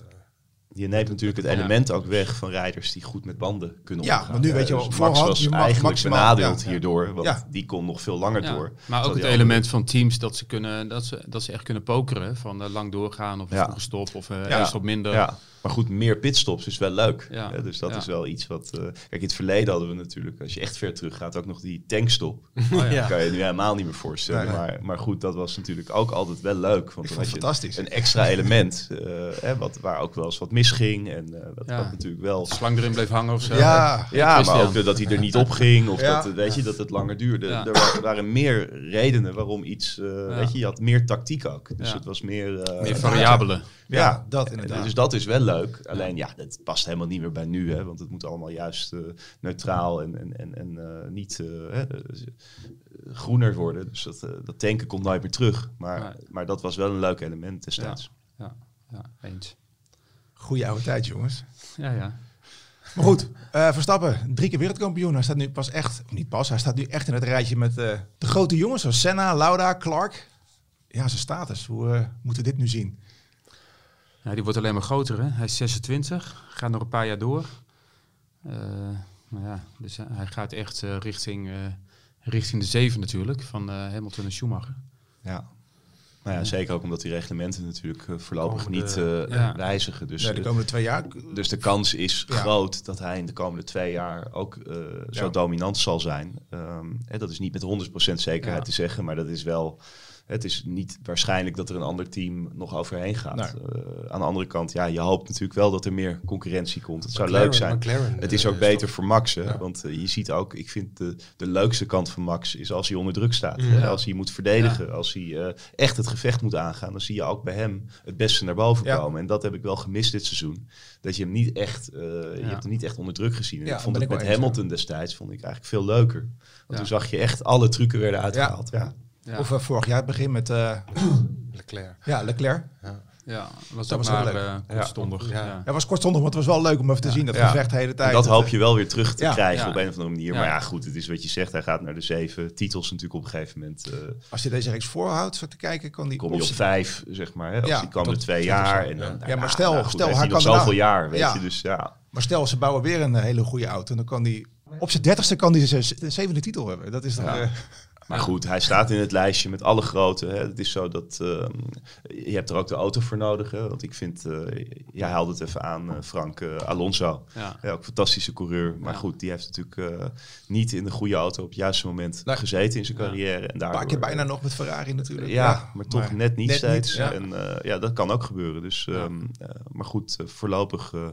S3: Je neemt natuurlijk het element ook weg van rijders die goed met banden kunnen
S2: Ja,
S3: omgaan.
S2: want nu weet je
S3: dus
S2: wel,
S3: Max
S2: voorhand,
S3: was
S2: je mag
S3: eigenlijk
S2: maximaal-
S3: benadeeld
S2: ja.
S3: hierdoor, want
S2: Ja.
S3: die kon nog veel langer
S4: Ja,
S3: door.
S4: Maar ook het element van teams dat ze, kunnen, dat ze, dat ze echt kunnen pokeren. Van eh, lang doorgaan of
S3: Ja.
S4: stop of eh
S3: Ja.
S4: stop minder.
S3: Ja, maar goed, meer pitstops is wel leuk.
S4: Ja.
S3: Ja, dus dat
S4: Ja.
S3: is wel iets wat... eh, kijk, in het verleden hadden we natuurlijk, als je echt ver terug gaat, ook nog die tankstop.
S4: Oh, ja.
S5: Ja.
S3: Dat kan je nu helemaal niet meer voorstellen.
S2: Nee, nee.
S3: Maar, maar goed, dat was natuurlijk ook altijd wel leuk. Want dan had je
S2: fantastisch.
S3: een extra element, eh, hè, wat, waar ook wel eens wat misging. En eh, dat,
S4: Ja.
S3: dat natuurlijk wel...
S4: Slang erin bleef hangen of zo.
S2: Ja,
S3: Ja, maar ook eh, dat hij er niet op ging of
S2: Ja.
S3: dat, eh, weet je, dat het langer duurde.
S4: Ja.
S3: Er wa- waren meer redenen waarom iets, eh, weet je, je had meer tactiek ook. Dus
S4: Ja.
S3: het was meer... eh,
S4: Meer variabelen.
S2: Ja, dat inderdaad.
S3: Dus dat is wel leuk. Alleen ja, dat past helemaal niet meer bij nu. Hè, want het moet allemaal juist eh, neutraal en, en, en, en eh, niet eh, hè, eh, groener worden. Dus dat, eh, dat tanken komt nooit meer terug. Maar, maar dat was wel een leuk element destijds.
S4: Ja, ja, eens.
S2: Goeie oude tijd, jongens.
S4: Ja, ja.
S2: Maar goed, eh, Verstappen, drie keer wereldkampioen. Hij staat nu pas echt, of niet pas, hij staat nu echt in het rijtje met eh, de grote jongens zoals Senna, Lauda, Clark. Ja, zijn status. Hoe eh, moeten we dit nu zien?
S4: Ja, die wordt alleen maar groter. Hè? Hij is 26, gaat nog een paar jaar door. Nou ja, dus hij- hij gaat echt richting, richting de zeven natuurlijk, van Hamilton en Schumacher.
S3: Ja. Maar ja, zeker ook omdat die reglementen natuurlijk eh, voorlopig
S5: Komende-
S3: niet
S4: Ja.
S3: wijzigen. Dus,
S2: Nee, de komende twee jaar.
S3: dus de kans is
S2: Ja.
S3: groot dat hij in de komende twee jaar ook eh, zo
S2: Ja.
S3: dominant zal zijn. Ehm, hè, dat is niet met 100% zekerheid te zeggen, maar dat is wel. Het is niet waarschijnlijk dat er een ander team nog overheen gaat.
S2: Nee.
S3: Eh, aan de andere kant, ja, je hoopt natuurlijk wel dat er meer concurrentie komt. Het zou
S5: McLaren-
S3: leuk zijn.
S5: McLaren,
S3: Het is
S5: eh,
S3: ook beter voor Max. Hè?
S5: Ja.
S3: Want eh, je ziet ook, ik vind de, de leukste kant van Max is als hij onder druk staat.
S5: Mm. Ja.
S3: Als hij moet verdedigen, als hij eh, echt het gevecht moet aangaan, dan zie je ook bij hem het beste naar boven
S2: Ja.
S3: komen. En dat heb ik wel gemist dit seizoen. Dat je hem niet echt, eh, je hebt hem niet echt onder druk gezien. En
S2: Ja,
S3: ik vond het
S2: ik
S3: met Hamilton destijds vond ik eigenlijk veel leuker. Want
S4: Ja.
S3: toen zag je echt alle trucken werden uitgehaald. Ja.
S4: Ja,
S2: Of eh, vorig jaar het begin met eh,
S5: Leclerc.
S2: ja, Leclerc.
S4: ja was
S2: Dat was ook
S4: maar
S2: leuk.
S4: eh, kortstondig.
S5: Ja.
S4: Ja.
S2: Ja, het was kortstondig, maar het was wel leuk om even te zien. Dat
S3: Ja.
S2: gevecht de hele tijd.
S3: En dat hoop je wel weer terug te
S2: Ja.
S3: krijgen
S4: Ja.
S3: op een of andere manier.
S4: Ja.
S3: Maar ja, goed, het is wat je zegt. Hij gaat naar de zeven titels natuurlijk op een gegeven moment. eh,
S2: Als je deze reeks voorhoudt, zo te kijken, kan die
S3: kom je op vijf, zeg maar. Hè, als
S2: Ja,
S3: die komende twee
S5: 20
S3: jaar.
S5: zo,
S3: En dan,
S5: ja.
S2: Ja, maar stel-
S3: nou goed,
S2: stel, hij
S3: nog
S2: kan
S3: zoveel jaar, weet
S2: Ja.
S3: je. Dus ja,
S2: Maar stel, ze bouwen weer een hele goede auto. En dan kan die op zijn dertigste kan die zijn zevende titel hebben. Dat is toch...
S3: Ja. maar goed, hij staat in het lijstje met alle grote. Hè. Het is zo dat ehm, je hebt er ook de auto voor nodig. Hè, want ik vind, eh jij haalde het even aan, eh, Frank eh, Alonso.
S4: Ja.
S3: Ja, ook een fantastische coureur. Maar
S4: Ja.
S3: goed, die heeft natuurlijk eh, niet in de goede auto op het juiste moment gezeten in zijn
S4: Ja.
S3: carrière. En
S2: een
S3: daardoor,
S2: paar keer bijna nog met Ferrari natuurlijk.
S3: Ja, maar toch net niet
S2: net
S3: steeds.
S2: niet, ja.
S3: En eh, ja, dat kan ook gebeuren. Dus,
S4: Ja.
S3: ehm, eh, maar goed, voorlopig eh,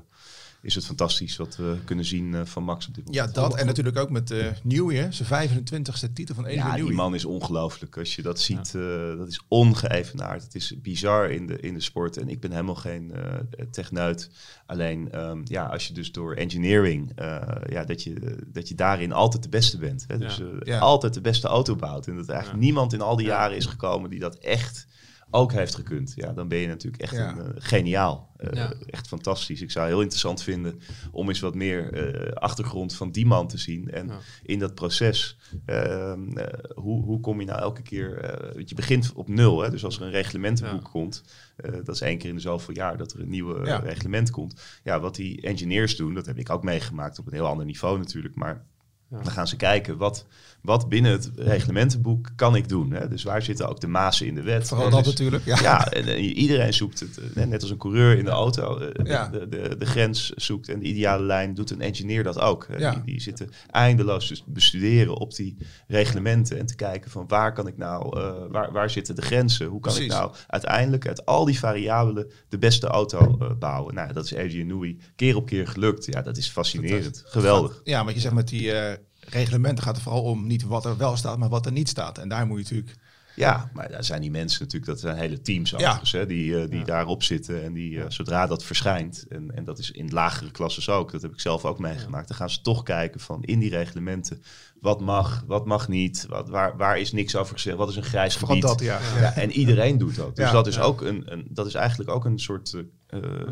S3: is het fantastisch wat we kunnen zien eh, van Max op dit moment.
S2: Ja, dat. En natuurlijk ook met uh, Newey, hè, zijn 25ste titel van Adrian
S3: Ja, die man is ongelooflijk. Als je dat ziet, eh, dat is ongeëvenaard. Het is bizar in de, in de sport. En ik ben helemaal geen eh techneut. Alleen, ehm, ja, als je dus door engineering, eh, ja, dat je, dat je daarin altijd de beste bent. Hè? Dus
S4: Ja.
S3: eh,
S2: Ja.
S3: altijd de beste auto bouwt. En dat eigenlijk
S4: Ja.
S3: niemand in al die
S4: Ja.
S3: jaren is gekomen die dat echt ook heeft gekund. Ja, dan ben je natuurlijk echt
S2: Ja.
S3: een, eh, geniaal. Eh,
S4: Ja.
S3: Echt fantastisch. Ik zou heel interessant vinden om eens wat meer eh, achtergrond van die man te zien. En
S4: Ja.
S3: in dat proces, ehm, eh, hoe, hoe kom je nou elke keer... eh, want je begint op nul. Hè? Dus als er een reglementenboek
S4: Ja.
S3: komt, eh, dat is één keer in de zoveel jaar dat er een nieuwe
S2: Ja.
S3: reglement komt. Ja, wat die engineers doen, dat heb ik ook meegemaakt op een heel ander niveau natuurlijk. Maar
S4: Ja.
S3: dan gaan ze kijken, wat, wat binnen het reglementenboek kan ik doen? Hè? Dus waar zitten ook de mazen in de wet?
S2: Vooral dat
S3: Dus-
S2: natuurlijk. Ja.
S3: ja, en, eh, iedereen zoekt het. eh, net als een coureur in de auto eh,
S2: Ja.
S3: de, de, de grens zoekt en de ideale lijn, doet een engineer dat ook.
S2: Ja.
S3: Die, die zitten eindeloos te bestuderen op die reglementen en te kijken van waar kan ik nou, eh, waar, waar zitten de grenzen? Hoe kan ik nou uiteindelijk uit al die variabelen de beste auto bouwen? Nou, dat is Adrian Newey keer op keer gelukt. Ja, dat is fascinerend. Geweldig.
S2: Ja, wat je zegt met die eh, reglementen gaat er vooral om niet wat er wel staat, maar wat er niet staat. En daar moet je natuurlijk...
S3: Ja, maar daar zijn die mensen natuurlijk, dat zijn hele teams overigens, hè, die, eh, die daarop zitten. En die, eh, zodra dat verschijnt, en, en dat is in lagere klasses ook, dat heb ik zelf ook meegemaakt, dan gaan ze toch kijken van in die reglementen, wat mag, wat mag niet, wat, waar, waar is niks over gezegd, wat is een grijs gebied.
S2: dat, ja.
S3: Ja, en iedereen doet dat. Dus
S2: Ja,
S3: dat, is
S4: ja.
S3: ook een, een, dat is eigenlijk ook een soort eh,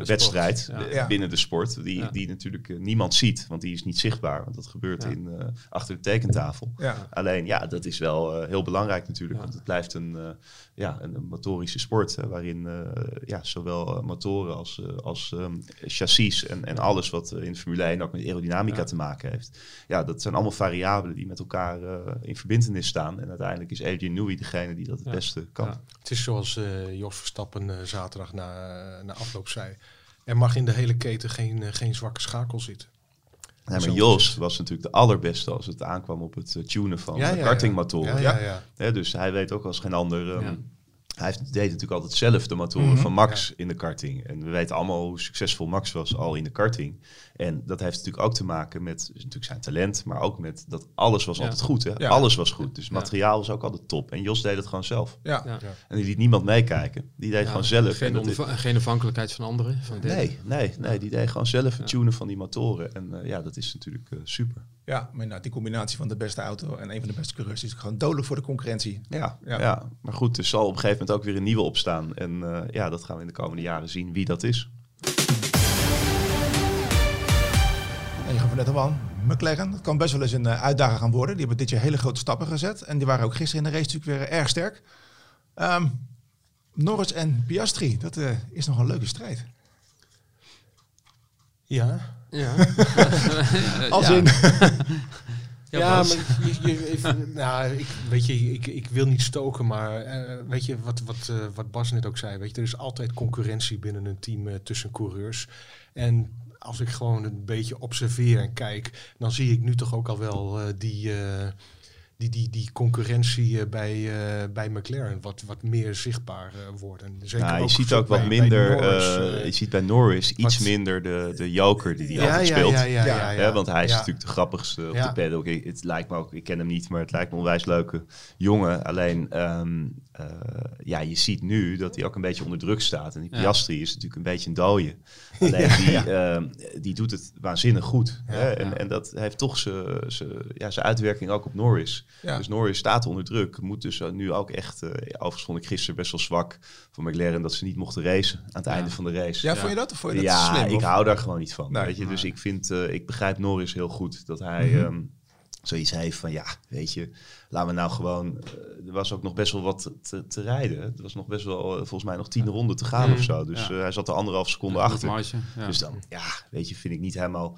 S3: wedstrijd
S4: Ja.
S3: binnen de sport. Die,
S4: Ja.
S3: die natuurlijk eh, niemand ziet, want die is niet zichtbaar. Want dat gebeurt
S4: Ja.
S3: in, eh, achter de tekentafel.
S2: Ja.
S3: Alleen ja, dat is wel eh, heel belangrijk natuurlijk.
S4: Ja.
S3: Want het blijft een, eh, ja, een, een motorische sport. Hè, waarin eh, ja, zowel eh, motoren als, eh, als ehm, chassis en, en alles wat eh, in Formule 1 ook met aerodynamica
S4: Ja.
S3: te maken heeft. Ja, dat zijn allemaal variabelen die met elkaar eh, in verbindenis staan. En uiteindelijk is Adrian Newey degene die dat het
S4: Ja.
S3: beste kan.
S4: Ja.
S5: Het is zoals eh, Jos Verstappen eh, zaterdag na, na afloop zei. Er mag in de hele keten geen, eh, geen zwakke schakel zitten.
S3: Nee, maar Jos was natuurlijk de allerbeste als het aankwam op het eh, tunen van
S5: Ja, ja,
S3: kartingmotoren.
S5: Ja, ja, ja.
S3: Hè, dus hij weet ook als geen ander. ehm,
S4: Ja.
S3: Hij heeft, deed natuurlijk altijd zelf de motoren
S2: Mhm.
S3: van Max in de karting. En we weten allemaal hoe succesvol Max was al in de karting. En dat heeft natuurlijk ook te maken met natuurlijk zijn talent, maar ook met dat alles was
S4: Ja.
S3: altijd goed. Hè?
S2: Ja.
S3: Alles was goed. Dus materiaal was ook altijd top. En Jos deed het gewoon zelf.
S2: Ja.
S4: Ja.
S3: En die liet niemand meekijken. Die deed
S4: Ja,
S3: gewoon zelf. En
S4: Geen, afhankelijkheid van anderen. Van
S3: nee, nee, nee, die deed gewoon zelf het
S4: Ja.
S3: tunen van die motoren. En eh, ja, dat is natuurlijk eh, super.
S2: Ja, maar inderdaad, die combinatie van de beste auto en een van de beste coureurs is gewoon dodelijk voor de concurrentie.
S3: Ja,
S2: Ja.
S3: ja. maar goed, er zal op een gegeven moment ook weer een nieuwe opstaan. En eh, ja, dat gaan we in de komende jaren zien wie dat is.
S2: En je gaf net al aan, McLaren, dat kan best wel eens een eh, uitdaging gaan worden. Die hebben dit jaar hele grote stappen gezet. En die waren ook gisteren in de race natuurlijk weer erg sterk. Ehm, Norris en Piastri, dat eh, is nog een leuke strijd.
S5: Ja,
S4: Ja.
S2: Als in,
S4: Ja,
S5: maar je, je, even- nou, ik, weet je, ik, ik wil niet stoken, maar eh, weet je wat, wat, eh, wat Bas net ook zei, weet je, er is altijd concurrentie binnen een team eh, tussen coureurs. En als ik gewoon een beetje observeer en kijk, dan zie ik nu toch ook al wel die, die, die, die concurrentie eh, bij, eh, bij McLaren wat, wat meer zichtbaar eh, wordt. En zeker
S3: Nou, je
S5: ook
S3: ziet ook wat
S5: bij- bij
S3: minder,
S5: Norris,
S3: eh,
S5: eh,
S3: je ziet bij Norris iets
S5: wat-
S3: minder de, de joker die hij
S5: ja,
S3: altijd
S5: ja,
S3: speelt.
S5: ja, ja, ja,
S2: Ja,
S3: want hij is
S5: ja.
S3: natuurlijk de grappigste op
S5: Ja.
S3: de paddock. Ik- Het lijkt me ook, ik ken hem niet, maar het lijkt me een onwijs leuke jongen. Alleen, ehm, eh, ja, je ziet nu dat hij ook een beetje onder druk staat. En die
S4: Ja.
S3: Piastri is natuurlijk een beetje een dooie. Alleen die, ehm, die doet het waanzinnig goed. hè? En,
S4: ja.
S3: en dat heeft toch zijn ja, zijn uitwerking ook op Norris.
S2: Ja.
S3: Dus Norris staat onder druk. Moet dus nu ook echt, eh overigens vond ik gisteren best wel zwak van McLaren dat ze niet mochten racen aan het
S4: Ja.
S3: einde van de race.
S2: ja, vond je dat? Of vond je dat
S3: Ja,
S2: slim?
S3: ik
S2: of?
S3: hou daar gewoon niet van.
S2: Nee.
S3: weet je? Dus ik vind, eh, ik begrijp Norris heel goed dat hij
S2: Mhm.
S3: ehm, zoiets heeft van ja, weet je, laten we nou gewoon. eh, er was ook nog best wel wat te, te rijden. Het was nog best wel, eh, volgens mij nog tien ronden te gaan
S4: Mhm.
S3: of zo. Dus
S4: Ja.
S3: eh, hij zat er anderhalf seconde
S4: Ja,
S3: achter.
S4: marge, ja.
S3: Dus dan, ja, weet je, vind ik niet helemaal.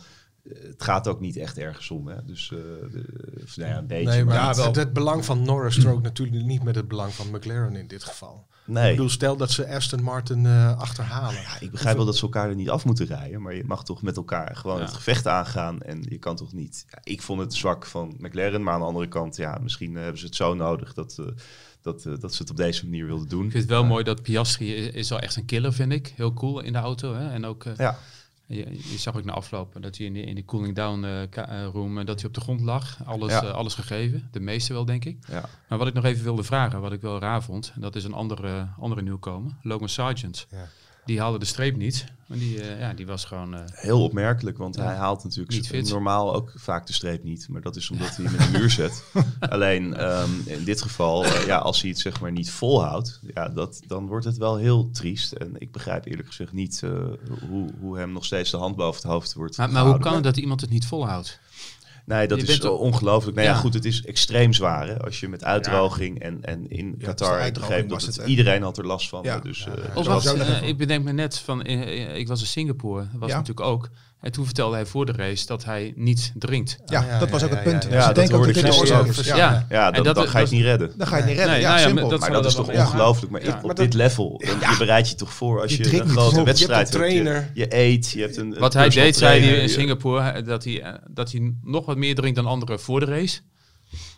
S3: Het gaat ook niet echt ergens om. Hè? Dus eh, de, of, nou ja, een beetje.
S5: Nee, maar
S2: Ja, wel.
S5: het belang van Norris strookt natuurlijk niet met het belang van McLaren in dit geval.
S3: nee.
S5: Ik bedoel, stel dat ze Aston Martin eh, achterhalen.
S3: Ja, ik begrijp wel dat ze elkaar er niet af moeten rijden, maar je mag toch met elkaar gewoon
S4: Ja.
S3: het gevecht aangaan en je kan toch niet. Ja, ik vond het zwak van McLaren, maar aan de andere kant, ja, misschien eh, hebben ze het zo nodig dat, eh, dat, dat ze het op deze manier wilden doen.
S4: Ik vind het wel mooi dat Piastri is, is wel echt een killer, vind ik. Heel cool in de auto. Hè? En ook,
S3: Ja,
S4: je, je zag ook na afloop dat hij in de, in de cooling down eh, eh, room, eh, dat hij op de grond lag. Alles,
S3: Ja.
S4: alles gegeven. De meeste wel, denk ik.
S3: ja.
S4: Maar wat ik nog even wilde vragen, wat ik wel raar vond, en dat is een andere, andere nieuwkomer, Logan Sargent.
S5: Ja.
S4: Die haalde de streep niet. Maar die, eh, ja, die was gewoon... eh,
S3: heel opmerkelijk, want
S4: Ja.
S3: hij haalt natuurlijk normaal ook vaak de streep niet, maar dat is omdat hij hem in de muur zet. Alleen ehm, in dit geval, eh, ja, als hij het zeg maar niet volhoudt, ja, dat, dan wordt het wel heel triest. En ik begrijp eerlijk gezegd niet hoe, hoe hem nog steeds de hand boven het hoofd wordt
S4: maar, maar hoe kan het dat iemand het niet volhoudt?
S3: Nee, dat
S4: Je
S3: is ongelooflijk. Nou ja.
S4: Ja.
S3: goed, het is extreem zwaar. Hè? Als je met uitdroging en, en in Qatar, begreep dat
S2: was
S3: het, iedereen had er last van. Dus,
S5: Ja,
S3: eh,
S5: ja.
S3: het
S4: Of
S3: was-
S4: eh, ik bedenk me net van, eh, ik was in Singapore, dat was
S2: Ja.
S4: natuurlijk ook. En toen vertelde hij voor de race dat hij niet drinkt.
S2: Ja,
S5: Ja,
S2: dat was
S5: ja,
S2: ook het punt.
S5: ja,
S3: dat hoorde ik
S2: dit de
S3: gisteren
S2: oorzaak is.
S4: ook.
S2: Ja.
S4: Ja.
S3: dan,
S4: dat-
S3: dan ga je het niet redden.
S2: Dan ga je het niet redden.
S4: Nee,
S2: ja,
S4: nou ja,
S2: simpel.
S4: dat-
S3: Maar dat is toch ongelooflijk. Maar op dit level, je bereidt je toch voor als
S2: Je
S3: een grote wedstrijd hebt.
S5: trainer.
S3: Je, je eet, je hebt een,
S4: Wat hij deed, zei hij in Singapore, dat hij, eh, dat hij nog wat meer drinkt dan anderen voor de race.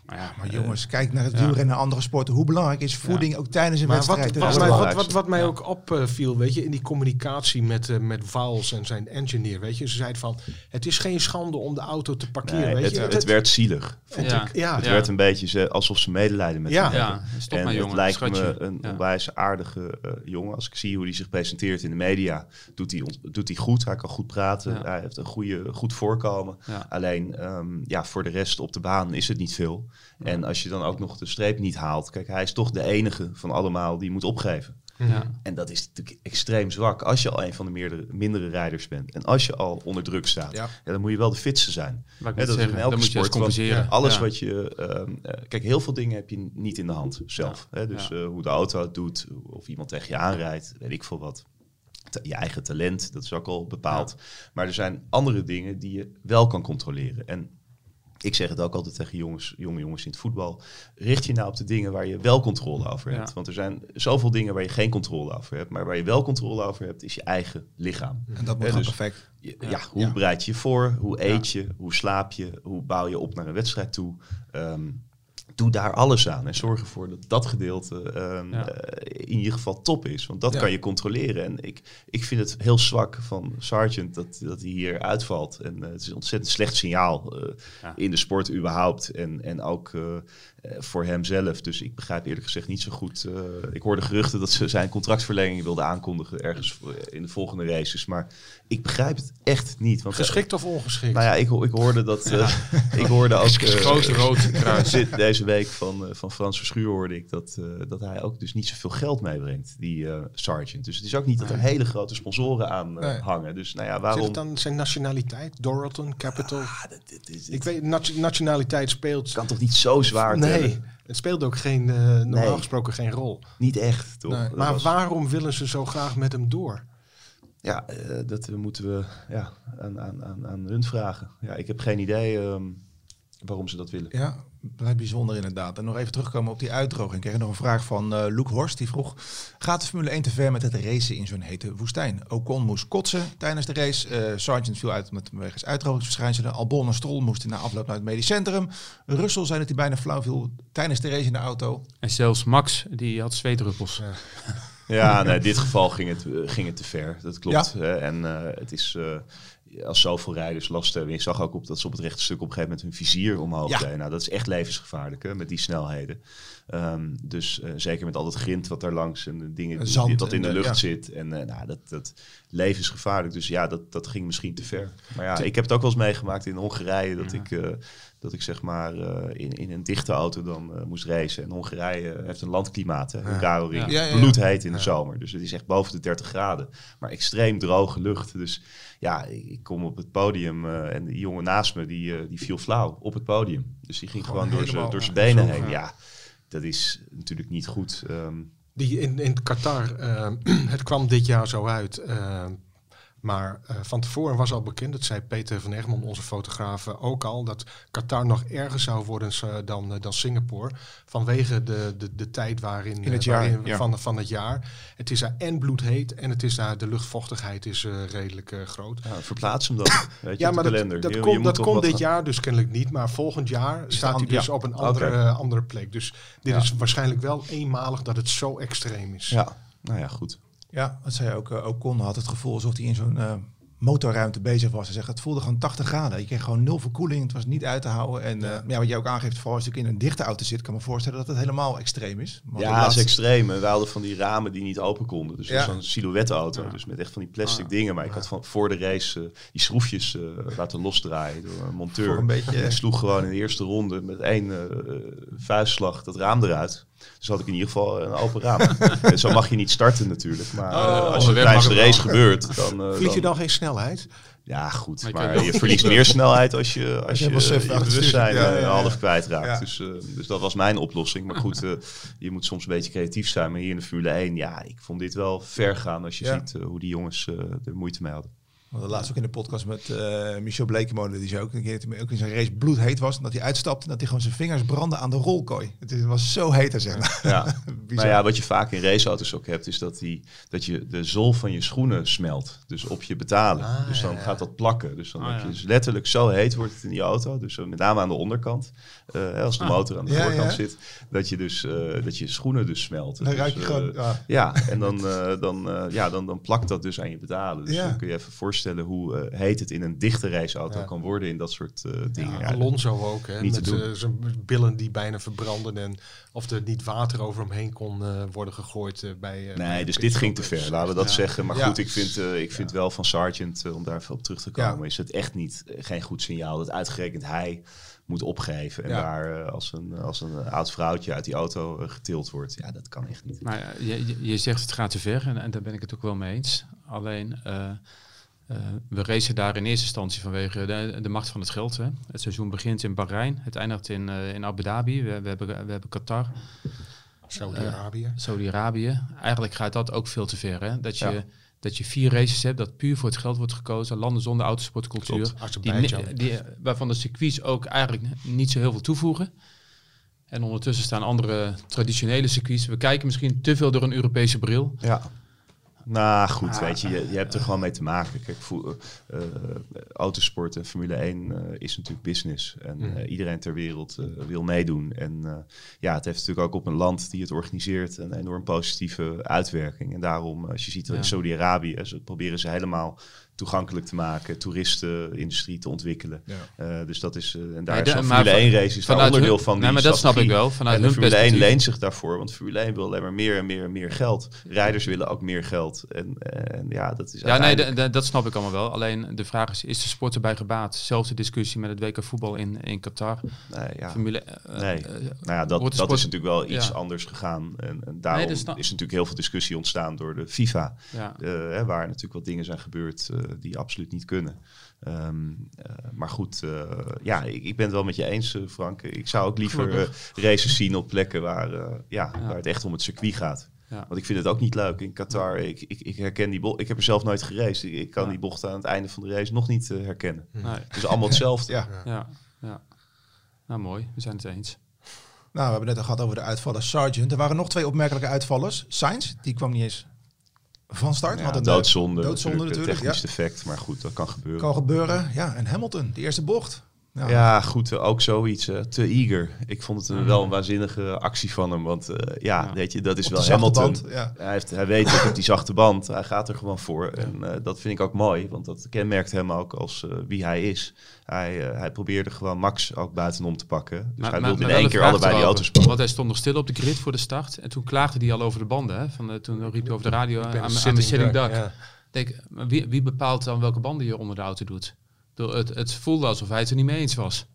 S4: Maar ja,
S2: Maar jongens, kijk naar het
S4: Ja.
S2: wielrennen en andere sporten. Hoe belangrijk is voeding ook tijdens een
S5: Maar wat,
S2: wedstrijd?
S5: wat,
S3: het
S5: wat, wat, wat mij
S4: Ja.
S5: ook opviel, weet je, in die communicatie met, eh, met Vals en zijn engineer, weet je, ze zei van, het is geen schande om de auto te parkeren,
S3: Nee,
S5: weet
S3: het,
S5: je.
S3: het werd zielig. vond
S4: Ja.
S3: ik.
S5: ja,
S3: Het
S4: Ja.
S3: werd een beetje ze- alsof ze medelijden met
S5: Ja.
S3: hem
S4: ja,
S3: en
S4: maar
S3: het lijkt
S4: schatje.
S3: me een
S4: Ja.
S3: onwijs aardige eh, jongen. Als ik zie hoe hij zich presenteert in de media, doet hij, doet hij goed. Hij kan goed praten.
S4: Ja.
S3: Hij heeft een goede, goed voorkomen.
S4: Ja.
S3: Alleen, ehm, ja, voor de rest op de baan is het niet veel. En als je dan ook nog de streep niet haalt. Kijk, hij is toch de enige van allemaal die moet opgeven.
S4: Ja.
S3: En dat is natuurlijk extreem zwak als je al een van de meerdere, mindere rijders bent. En als je al onder druk staat,
S2: Ja.
S3: ja. dan moet je wel de fitste zijn. Dat is in elke
S4: dan moet je
S3: sport, want
S4: compenseren.
S3: Alles
S4: Ja.
S3: wat je... ehm, eh, kijk, heel veel dingen heb je niet in de hand zelf. Hè? Dus
S4: Ja.
S3: eh, hoe de auto het doet, of iemand tegen je aanrijdt, weet ik veel wat. Je eigen talent, dat is ook al bepaald. Maar er zijn andere dingen die je wel kan controleren. En ik zeg het ook altijd tegen jongens, jonge jongens in het voetbal. Richt je nou op de dingen waar je wel controle over hebt.
S4: Ja.
S3: Want er zijn zoveel dingen waar je geen controle over hebt. Maar waar je wel controle over hebt, is je eigen lichaam.
S2: En dat moet
S3: dus-
S2: perfect.
S3: Je-
S4: Ja.
S3: Ja, hoe
S2: Ja.
S3: bereid je je voor? Hoe eet je? Hoe slaap je? Hoe bouw je op naar een wedstrijd toe? Ehm, doe daar alles aan en zorg ervoor dat dat gedeelte ehm,
S4: Ja.
S3: eh, in ieder geval top is. Want dat
S2: Ja.
S3: kan je controleren. En ik, ik vind het heel zwak van Sargent dat, dat hij hier uitvalt. En eh, het is een ontzettend slecht signaal eh,
S4: Ja.
S3: in de sport überhaupt. En, en ook voor hemzelf. Dus ik begrijp eerlijk gezegd niet zo goed. ik hoorde geruchten dat ze zijn contractverlenging wilden aankondigen ergens in de volgende races. Maar ik begrijp het echt niet. Want,
S5: Geschikt of ongeschikt?
S3: nou ja, ik, ik hoorde dat. ik hoorde ook.
S4: Grote rood kruis.
S3: zit deze week van, eh, van Frans Verschuur hoorde ik dat, eh, dat hij ook dus niet zoveel geld meebrengt, die eh Sargent. Dus het is ook niet dat er hele grote sponsoren aan
S2: Nee.
S3: hangen. Dus nou ja, waarom?
S5: het dan zijn nationaliteit? Doralton, Capital?
S3: Ah, dit
S5: ik weet, nat- nationaliteit speelt...
S3: kan toch niet zo zwaar
S5: nee,
S3: tellen?
S5: het speelt ook geen, normaal
S3: Nee.
S5: gesproken geen rol.
S3: Niet echt, toch?
S2: Nee.
S5: Maar
S3: was-
S5: waarom willen ze zo graag met hem door?
S3: Ja, dat moeten we ja, aan, aan, aan, aan hun vragen. Ja, ik heb geen idee ehm, waarom ze dat willen.
S2: Ja, vrij bijzonder inderdaad. En nog even terugkomen op die uitdroging. Ik kreeg nog een vraag van eh Luke Horst. Die vroeg, gaat de Formule 1 te ver met het racen in zo'n hete woestijn? Ocon moest kotsen tijdens de race. Eh Sargent viel uit met wegens uitdrogingsverschijnselen. Albon en Stroll moesten na afloop naar het medisch centrum. Russell zei dat hij bijna flauw viel tijdens de race in de auto.
S4: En zelfs Max, die had zweetdruppels.
S3: Ja, nee, in dit geval ging het, eh, ging het te ver. Dat klopt. hè. En eh, het is eh, als zoveel rijders last hebben. Je zag ook op dat ze op het rechte stuk op een gegeven moment hun vizier omhoog
S2: Ja.
S3: deden. Nou, dat is echt levensgevaarlijk hè, met die snelheden. Ehm, dus eh, zeker met al dat grind wat daar langs en de dingen die, wat in de lucht
S2: ja.
S3: zit. En eh, nou, dat, dat levensgevaarlijk. Dus ja, dat, dat ging misschien te ver. Maar ja, ik heb het ook wel eens meegemaakt in Hongarije dat ik. eh, dat ik zeg maar in, in een dichte auto dan moest racen. En Hongarije heeft een landklimaat, hè, een
S2: ja, ja.
S3: Bloedheet in de zomer. Dus het is echt boven de 30 graden. Maar extreem droge lucht. Dus ja, ik kom op het podium eh, en die jongen naast me, die, eh, die viel flauw op het podium. Dus die ging
S2: Gewoon
S3: gewoon, door
S2: helemaal,
S3: zijn door zijn
S2: ja,
S3: benen heen.
S2: ja.
S3: Ja, dat is natuurlijk niet goed. Ehm,
S5: Die in, in Qatar, eh, het kwam dit jaar zo uit. Maar eh, van tevoren was al bekend, dat zei Peter van Egmond, onze fotograaf, eh, ook al, dat Qatar nog erger zou worden eh, dan, dan Singapore. Vanwege de, de, de tijd waarin,
S2: In het jaar,
S5: waarin-
S2: ja.
S5: van, van het jaar. Het is daar en bloedheet en het is daar, de luchtvochtigheid is eh, redelijk eh, groot.
S3: ja, verplaats hem dan. Weet je,
S5: Ja,
S3: de
S5: maar dat,
S3: kalender.
S5: dat
S3: Je-
S5: komt, dat komt dit
S3: gaan-
S5: jaar dus kennelijk niet. Maar volgend jaar staat hij dus
S2: ja.
S5: op een andere, andere plek. Dus dit
S3: Ja.
S5: is waarschijnlijk wel eenmalig dat het zo extreem is.
S3: Ja, nou ja, goed.
S2: Ja, dat zei ook. eh, Ocon had het gevoel alsof hij in zo'n eh, motorruimte bezig was. Hij zegt, het voelde gewoon 80 graden. Je kreeg gewoon nul verkoeling. Het was niet uit te houden. En ja, ja wat jij ook aangeeft, vooral als je in een dichte auto zit, kan ik me voorstellen dat het helemaal extreem is. Want
S3: Ja, dat is extreem. En We hadden van die ramen die niet open konden. Dus
S2: Ja.
S3: zo'n silhouette-auto. Dus met echt van die plastic dingen. Maar ik had van voor de race eh, die schroefjes eh, laten losdraaien door een monteur.
S2: Voor een beetje-
S3: Ik sloeg gewoon in de eerste ronde met één eh, vuistslag dat raam eruit. Dus had ik in ieder geval een open raam. en zo mag je niet starten natuurlijk. Maar eh, als het
S4: onderweg
S3: tijdens de race
S4: wel.
S3: gebeurt, dan... eh,
S5: Verlies je
S3: dan-
S5: geen snelheid?
S3: Ja, goed.
S4: Maar je
S3: Maar verliest meer snelheid als je, als
S2: je
S3: je, je bewustzijn.
S2: Ja,
S3: eh,
S2: ja, ja.
S3: half kwijtraakt.
S2: Ja.
S3: Dus, eh, dus dat was mijn oplossing. Maar goed, eh, je moet soms een beetje creatief zijn. Maar hier in de Formule 1, ja, ik vond dit wel ver gaan als je
S2: Ja.
S3: ziet eh, hoe die jongens eh, er moeite mee hadden.
S2: Hadden laatst ook in de podcast met eh, Michel Blekemolen, die zei ook een keer dat hij ook in zijn race bloedheet was. En dat hij uitstapte en dat hij gewoon zijn vingers brandde aan de rolkooi. Het is- was zo heet, hè, zeg maar.
S3: Ja. Maar ja, wat je vaak in raceauto's ook hebt, is dat, die, dat je de zool van je schoenen smelt. Dus op je betalen.
S5: Ah,
S3: dus dan
S5: ja,
S3: gaat dat plakken. Dus dan
S4: Ah,
S3: heb je dus letterlijk zo heet wordt het in die auto. Dus met name aan de onderkant. eh, als de
S4: Ah.
S3: motor aan de
S2: Ja,
S3: voorkant
S2: ja.
S3: zit. Dat je dus eh, dat je schoenen dus smelten.
S2: Dan
S3: Dus,
S2: ruik je gewoon... ja.
S3: Ja, en dan, eh, dan, eh, ja, dan, dan plakt dat dus aan je betalen. Dus
S2: Ja.
S3: dan kun je even voorstellen hoe heet het in een dichte raceauto kan worden in dat soort dingen.
S5: Ja, Alonso ook, hè, niet met zijn billen die bijna verbranden en of er niet water over hem heen kon worden gegooid bij...
S3: nee, dus dit ging te ver, laten we dat zeggen. Maar goed, ik vind, ik vind wel van Sargent, om daar even op terug te komen, is het echt niet, geen goed signaal dat uitgerekend hij moet opgeven. En daar uh, als, een, als een oud vrouwtje uit die auto uh, getild wordt. Ja, dat kan echt niet.
S4: Maar je, je zegt het gaat te ver en, en daar ben ik het ook wel mee eens. Alleen, uh, we racen daar in eerste instantie vanwege de, de macht van het geld. Hè. Het seizoen begint in Bahrein, het eindigt in, in Abu Dhabi. We, we, hebben, we hebben Qatar.
S5: Saudi-Arabië.
S4: Saudi-Arabië. Eigenlijk gaat dat ook veel te ver. Hè? Dat je dat je vier races hebt dat puur voor het geld wordt gekozen. Landen zonder autosportcultuur. Die, die, waarvan de circuits ook eigenlijk niet zo heel veel toevoegen. En ondertussen staan andere traditionele circuits. We kijken misschien te veel door een Europese bril.
S3: Ja. Nou goed, ah, weet je, je, je, hebt er gewoon mee te maken. Kijk, uh, autosport en Formule 1 uh, is natuurlijk business. En mm. iedereen ter wereld wil meedoen. En ja, het heeft natuurlijk ook op een land die het organiseert een enorm positieve uitwerking. En daarom, als je ziet ja. in Saudi-Arabië, proberen ze helemaal toegankelijk te maken, toeristenindustrie te ontwikkelen. Ja. Uh, dus dat is, uh, en daar is Formule 1 race is daar onderdeel hun, van.
S4: Nee, maar dat snap ik wel.
S3: Vanuit en Formule 1 leent zich daarvoor, want Formule 1 wil alleen maar meer en meer en meer geld. Rijders willen ook meer geld. En, en ja, dat is.
S4: Ja, nee, dat snap ik allemaal wel. Alleen de vraag is: is de sport erbij gebaat? Zelfde discussie met het WK voetbal in, in Qatar.
S3: Nee, ja. Formule, uh, nee. nou ja, dat, dat is natuurlijk wel iets ja. anders gegaan. En, en daarom nee, is natuurlijk heel veel discussie ontstaan door de FIFA, ja. hè, waar natuurlijk wat dingen zijn gebeurd die absoluut niet kunnen. Um, uh, maar goed, uh, ja, ik, ik, ben het wel met je eens, Frank. Ik zou ook liever races zien op plekken waar, ja, ja, waar het echt om het circuit gaat. Ja. Want ik vind het ook niet leuk in Qatar. Ik, ik, ik herken die bocht. Ik heb er zelf nooit geraced. Ik, ik kan ja. die bocht aan het einde van de race nog niet herkennen. Nee. Het is allemaal hetzelfde.
S4: ja. Ja. ja. Nou, mooi. We zijn het eens.
S2: Nou, we hebben net al gehad over de uitvallen Sargent. Er waren nog twee opmerkelijke uitvallers. Sainz, die kwam niet eens van start.
S3: Ja,
S2: een
S3: doodzonde, doodzonde natuurlijk. natuurlijk technisch ja. defect, maar goed, dat kan gebeuren.
S2: Kan gebeuren, ja. En Hamilton, de eerste bocht.
S3: Ja, ja goed, uh, ook zoiets. Uh, te eager. Ik vond het uh, wel een waanzinnige actie van hem. Want ja, ja, weet je, dat is wel Hamilton. Band, ja. hij, heeft, hij weet ook op die zachte band. Hij gaat er gewoon voor. En dat vind ik ook mooi. Want dat kenmerkt hem ook als wie hij is. Hij, hij probeerde gewoon Max ook buitenom te pakken. Dus maar, hij wilde in één keer allebei die auto's pakken.
S4: Want hij stond nog stil op de grid voor de start. En toen klaagde hij al over de banden. Hè? Van, toen riep hij over de radio aan, aan, de sitting duck. Denk, wie, wie bepaalt dan welke banden je onder de auto doet? Het, het voelde alsof hij het er niet mee eens was.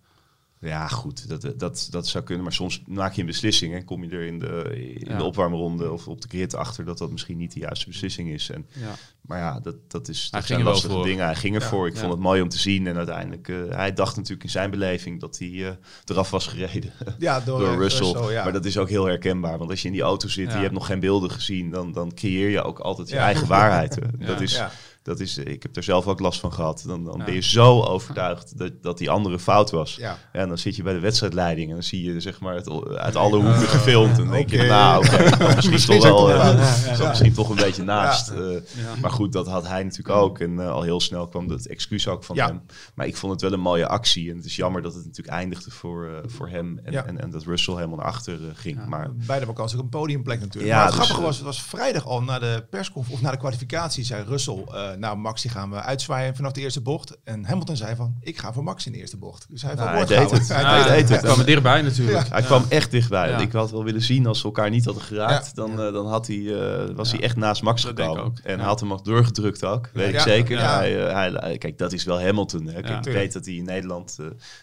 S3: Ja, goed, dat, dat, dat zou kunnen. Maar soms maak je een beslissing en kom je er in de, in de opwarmronde of op de grid achter dat dat misschien niet de juiste beslissing is. En, ja. Maar ja, dat, dat, is, dat zijn lastige voor. dingen. Hij ging ervoor. Ik vond het mooi om te zien. En uiteindelijk, uh, hij dacht natuurlijk in zijn beleving dat hij uh, eraf was gereden
S2: ja, door,
S3: door Russell. Russell maar dat is ook heel herkenbaar. Want als je in die auto zit, je hebt nog geen beelden gezien, dan, dan creëer je ook altijd je eigen waarheid. Dat is dat is, ik heb er zelf ook last van gehad. Dan, dan ben je zo overtuigd dat, dat die andere fout was. Ja. En dan zit je bij de wedstrijdleiding en dan zie je zeg maar het uit alle hoeken gefilmd. En dan denk je, nou okay, misschien, toch wel, uh, misschien toch een beetje naast. Uh, maar goed, dat had hij natuurlijk ook. En uh, al heel snel kwam dat excuus ook van hem. Maar ik vond het wel een mooie actie. En het is jammer dat het natuurlijk eindigde voor, voor hem. En, en, en, dat Russell helemaal naar achter ging. Maar,
S2: Beide vakantie ook een podiumplek natuurlijk. maar het dus, grappige was, het was vrijdag al na de persconferentie of na de kwalificatie zei Russell nou Max die gaan we uitzwaaien vanaf de eerste bocht. En Hamilton zei van, ik ga voor Max in de eerste bocht. Dus hij, nou,
S3: hij deed het. Hij,
S4: deed het. kwam er dichtbij natuurlijk.
S3: Hij kwam echt dichtbij. Ik had wel willen zien als ze elkaar niet hadden geraakt, dan, uh, dan had hij, uh, was hij echt naast Max gekomen. En had hem ook doorgedrukt ook, weet ik zeker. Hij, uh, hij, kijk, dat is wel Hamilton. Hè. ik weet dat hij in Nederland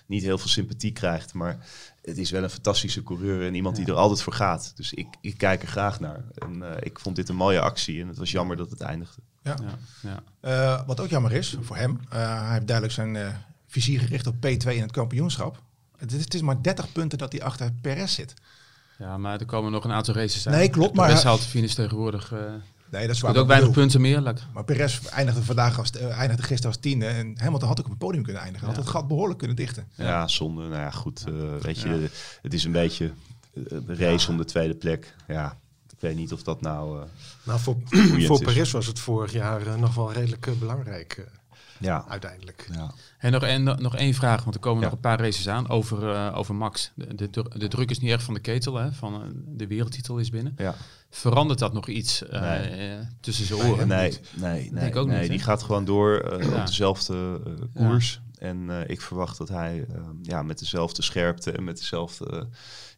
S3: niet heel veel sympathie krijgt, maar het is wel een fantastische coureur en iemand die er altijd voor gaat. Dus ik, ik kijk er graag naar. En uh, ik vond dit een mooie actie en het was jammer dat het eindigde. Ja.
S2: ja, uh, wat ook jammer is voor hem, uh, hij heeft duidelijk zijn vizier gericht op P2 in het kampioenschap. Het is, het is, maar 30 punten dat hij achter Perez zit.
S4: Ja, maar er komen nog een aantal races aan.
S2: Nee, klopt. Maar
S4: Perez haalt de finish tegenwoordig.
S2: Nee, dat is
S4: waar. ook weinig punten meer.
S2: Maar Perez eindigde vandaag als, uh, eindigde gisteren als tiende. En Hamilton had ook op het podium kunnen eindigen. Had het gat behoorlijk kunnen dichten.
S3: Ja, zonde. Nou ja, goed. Uh, weet je, het is een beetje de race om de tweede plek. Ja, ik weet niet of dat nou... Uh,
S5: nou, voor, voor Perez was het vorig jaar nog wel redelijk belangrijk. ja. uiteindelijk.
S4: Ja. En nog, en nog één vraag, want er komen nog een paar races aan over, uh, over Max. De, de, de, druk is niet echt van de ketel, hè, van de wereldtitel is binnen.
S3: Ja.
S4: Verandert dat nog iets nee. tussen zijn oren?
S3: Nee, nee, nee, ook nee, niet, die gaat gewoon door op dezelfde koers. En ik verwacht dat hij ja, met dezelfde scherpte en met dezelfde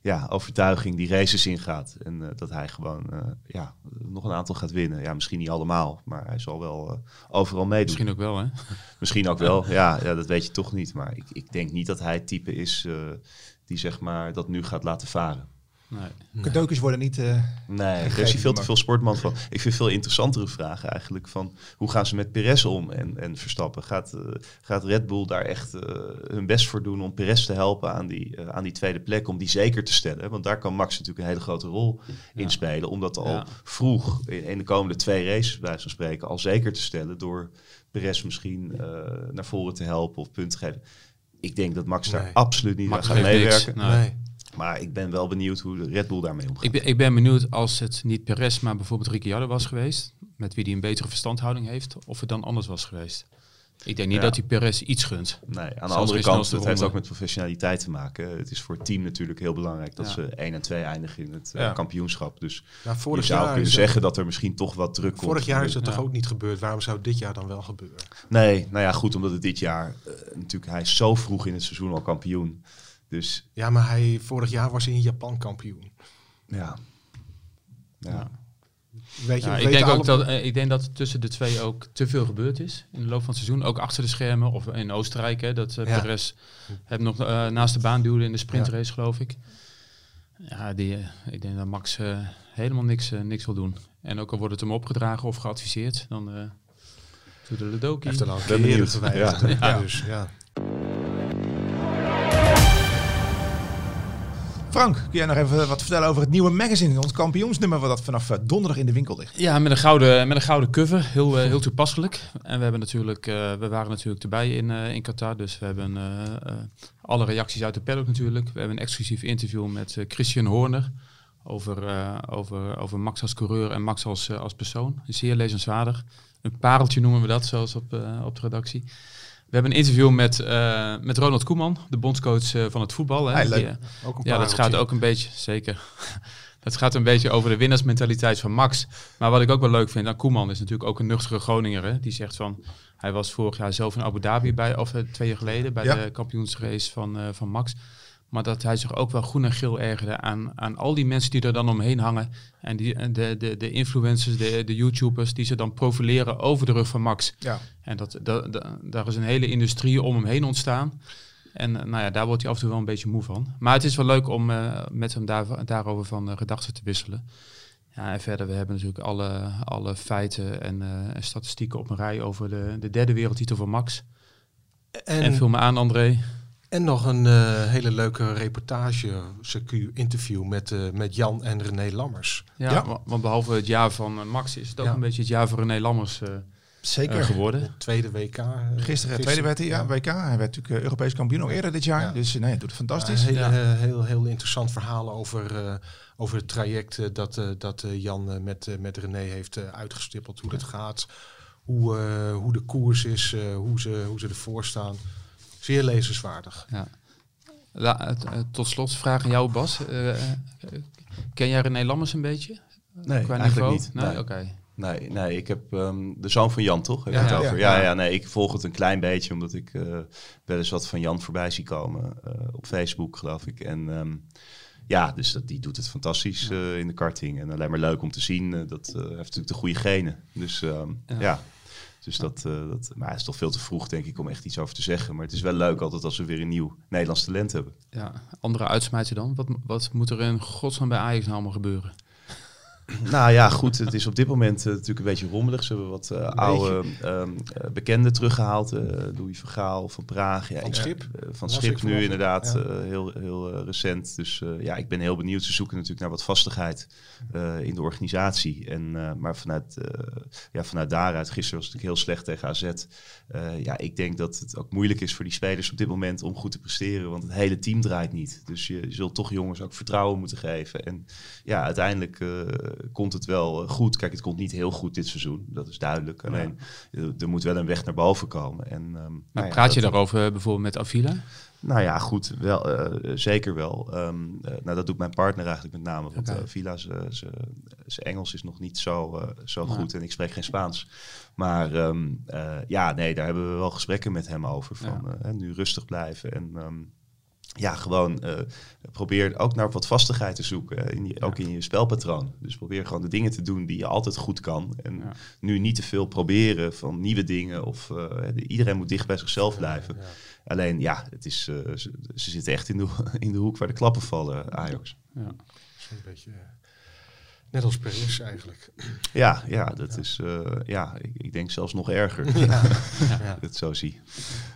S3: ja, overtuiging die races ingaat. En uh, dat hij gewoon uh, ja, nog een aantal gaat winnen. Ja, misschien niet allemaal, maar hij zal wel uh, overal meedoen.
S4: Misschien ook wel, hè?
S3: misschien ook wel, ja, ja, dat weet je toch niet. Maar ik, ik denk niet dat hij het type is die zeg maar dat nu gaat laten varen.
S2: Nee. Cadeautjes worden niet. Uh,
S3: nee, er is veel te veel sportman van. Ik vind veel interessantere vragen eigenlijk van hoe gaan ze met Perez om en, en Verstappen? Gaat, uh, gaat Red Bull daar echt uh, hun best voor doen om Perez te helpen aan die, aan die tweede plek, om die zeker te stellen? Want daar kan Max natuurlijk een hele grote rol in spelen, om dat al vroeg in, in, de komende twee races, bij van spreken, al zeker te stellen door Perez misschien naar voren te helpen of punten te geven. Ik denk dat Max daar absoluut niet aan gaat meewerken. Nee. Maar ik ben wel benieuwd hoe de Red Bull daarmee omgaat.
S4: Ik ben, ik ben benieuwd als het niet Perez, maar bijvoorbeeld Ricciardo was geweest, met wie die een betere verstandhouding heeft, of het dan anders was geweest. Ik denk niet dat hij Perez iets gunt.
S3: Nee, aan de andere kant, het heeft ook met professionaliteit te maken. Het is voor het team natuurlijk heel belangrijk dat ze 1 en 2 eindigen in het uh, kampioenschap. Dus ja, je zou kunnen zeggen dat er misschien toch wat druk
S5: komt. Vorig jaar is het toch ook niet gebeurd. Waarom zou dit jaar dan wel gebeuren?
S3: Nee, nou ja, goed, omdat het dit jaar uh, natuurlijk hij is zo vroeg in het seizoen al kampioen. Dus,
S5: ja, maar hij, vorig jaar was hij in Japan kampioen.
S3: Ja.
S4: ja. Weet je, ja, ik, denk ook dat, uh, ik denk dat tussen de twee ook te veel gebeurd is in de loop van het seizoen. Ook achter de schermen of in Oostenrijk. Hè, dat uh, ja. Perez heb nog uh, naast de baan duwde in de sprintrace, geloof ik. Ja, die, ik denk dat Max helemaal niks, niks wil doen. En ook al wordt het hem opgedragen of geadviseerd, dan doet de Ledoki.
S5: Heeft er al een keer ja. ja. Dus, ja.
S2: Frank, kun jij nog even wat vertellen over het nieuwe magazine, ons kampioensnummer, wat dat vanaf eh, donderdag in de winkel ligt?
S4: Ja, met een gouden, met een gouden cover, heel, eh, heel toepasselijk. En we, hebben natuurlijk, we waren natuurlijk erbij in, in Qatar, dus we hebben alle reacties uit de paddock natuurlijk. We hebben een exclusief interview met Christian Horner over, over, over Max als coureur en Max als, als persoon. Zeer lezenswaardig. Een pareltje noemen we dat, zoals op, op de redactie. We hebben een interview met, uh, met Ronald Koeman, de bondscoach uh, van het voetbal. Hè.
S2: leuk.
S4: Die, ook een ja, dat gaat ook een beetje, zeker. dat gaat een beetje over de winnaarsmentaliteit van Max. Maar wat ik ook wel leuk vind aan Koeman is natuurlijk ook een nuchtere Groninger. Hè. Die zegt van, hij was vorig jaar zelf in Abu Dhabi bij, of twee jaar geleden, bij de kampioensrace van, van Max. Maar dat hij zich ook wel groen en geel ergerde aan, aan al die mensen die er dan omheen hangen. En die, de, de, de influencers, de, de YouTubers, die ze dan profileren over de rug van Max.
S2: Ja.
S4: En dat, dat, daar is een hele industrie om hem heen ontstaan. En eh, nou ja, daar wordt hij af en toe wel een beetje moe van. Maar het is wel leuk om uh, met hem daar, daarover van uh, gedachten te wisselen. Ja, en verder, we hebben natuurlijk alle, alle feiten en, en statistieken op een rij over de, de derde wereldtitel van Max. En, en vul me aan, André.
S5: En nog een uh, hele leuke reportage, interview met, uh, met Jan en René Lammers.
S4: Ja, want behalve het jaar van uh, Max is het ook een beetje het jaar van René Lammers Zeker. geworden.
S5: tweede WK.
S2: Gisteren, gisteren, tweede werd hij, ja, WK. Hij werd natuurlijk Europees kampioen al eerder dit jaar. Dus nee, het doet het fantastisch.
S5: heel, heel, heel interessant verhaal over, over het traject dat, dat Jan met, met René heeft uitgestippeld. Hoe dat gaat, hoe, hoe de koers is, hoe, ze, hoe ze ervoor staan. Zeer lezenswaardig.
S4: Ja. La, tot slot, vraag aan jou Bas. Uh, ken jij René Lammers een beetje?
S3: Nee, Qua eigenlijk niveau? niet. Nee, nee. oké. Nee, nee, ik heb um, de zoon van Jan, toch? Heb ja, het over? Ja, ja, ja, nee, ik volg het een klein beetje, omdat ik uh, wel eens wat van Jan voorbij zie komen. Uh, op Facebook, geloof ik. En um, ja, dus dat, die doet het fantastisch uh, in de karting. En alleen maar leuk om te zien. dat heeft natuurlijk de goede genen. Dus um, ja. Dus dat, uh, dat, maar het is toch veel te vroeg, denk ik, om echt iets over te zeggen. Maar het is wel leuk altijd als we weer een nieuw Nederlands talent hebben.
S4: Ja, andere uitsmijten dan? Wat, wat moet er in godsnaam bij Ajax nou allemaal gebeuren?
S3: Nou ja, goed. Het is op dit moment uh, natuurlijk een beetje rommelig. Ze hebben wat uh, oude um, bekenden teruggehaald. Uh, Louis van Gaal, Van Praag.
S5: Ja, van Schip.
S3: van Schip nu inderdaad. Ja. heel heel recent. Dus ja, ik ben heel benieuwd. Ze zoeken natuurlijk naar wat vastigheid in de organisatie. En, maar vanuit, ja, vanuit daaruit, gisteren was het natuurlijk heel slecht tegen AZ. ja, ik denk dat het ook moeilijk is voor die spelers op dit moment om goed te presteren. Want het hele team draait niet. Dus je, je zult toch jongens ook vertrouwen moeten geven. En ja, uiteindelijk komt het wel goed. Kijk, het komt niet heel goed dit seizoen, dat is duidelijk. Alleen er moet wel een weg naar boven komen. En, um,
S4: maar praat je daarover bijvoorbeeld met Avila?
S3: Nou ja, goed, wel, zeker wel. Ehm, nou, dat doet mijn partner eigenlijk met name. Want okay. Zijn Engels is nog niet zo, zo goed en ik spreek geen Spaans. Maar ehm, ja, nee, daar hebben we wel gesprekken met hem over. Van nu rustig blijven en ja, gewoon uh, probeer ook naar wat vastigheid te zoeken. In je, Ook in je spelpatroon. Dus probeer gewoon de dingen te doen die je altijd goed kan. En nu niet te veel proberen van nieuwe dingen. Of uh, iedereen moet dicht bij zichzelf blijven. Alleen ja, het is, uh, ze, ze, zitten echt in de, in de hoek waar de klappen vallen, Ajax. Ja.
S5: Een beetje Net als Paris eigenlijk.
S3: Ja, ja dat is, uh, ja, ik, ik, denk zelfs nog erger. Ja. ja. dat zo zie.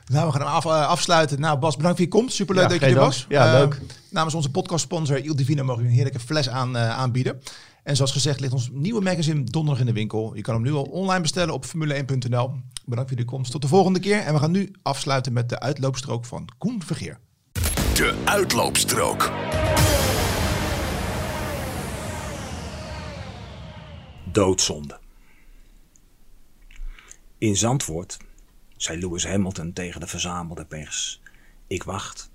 S2: Nou, we gaan hem af, uh, afsluiten. Nou, Bas, bedankt voor je komst. Superleuk ja, dat je er was.
S3: Ja, uh, leuk.
S2: Namens onze podcastsponsor Il Divino mogen we een heerlijke fles aan, aanbieden. En zoals gezegd ligt ons nieuwe magazine donderdag in de winkel. Je kan hem nu al online bestellen op formule1.nl. Bedankt voor je komst. Tot de volgende keer. En we gaan nu afsluiten met de uitloopstrook van Koen Vergeer.
S1: De uitloopstrook.
S6: Doodzonde. In Zandvoort zei Lewis Hamilton tegen de verzamelde pers: Ik wacht.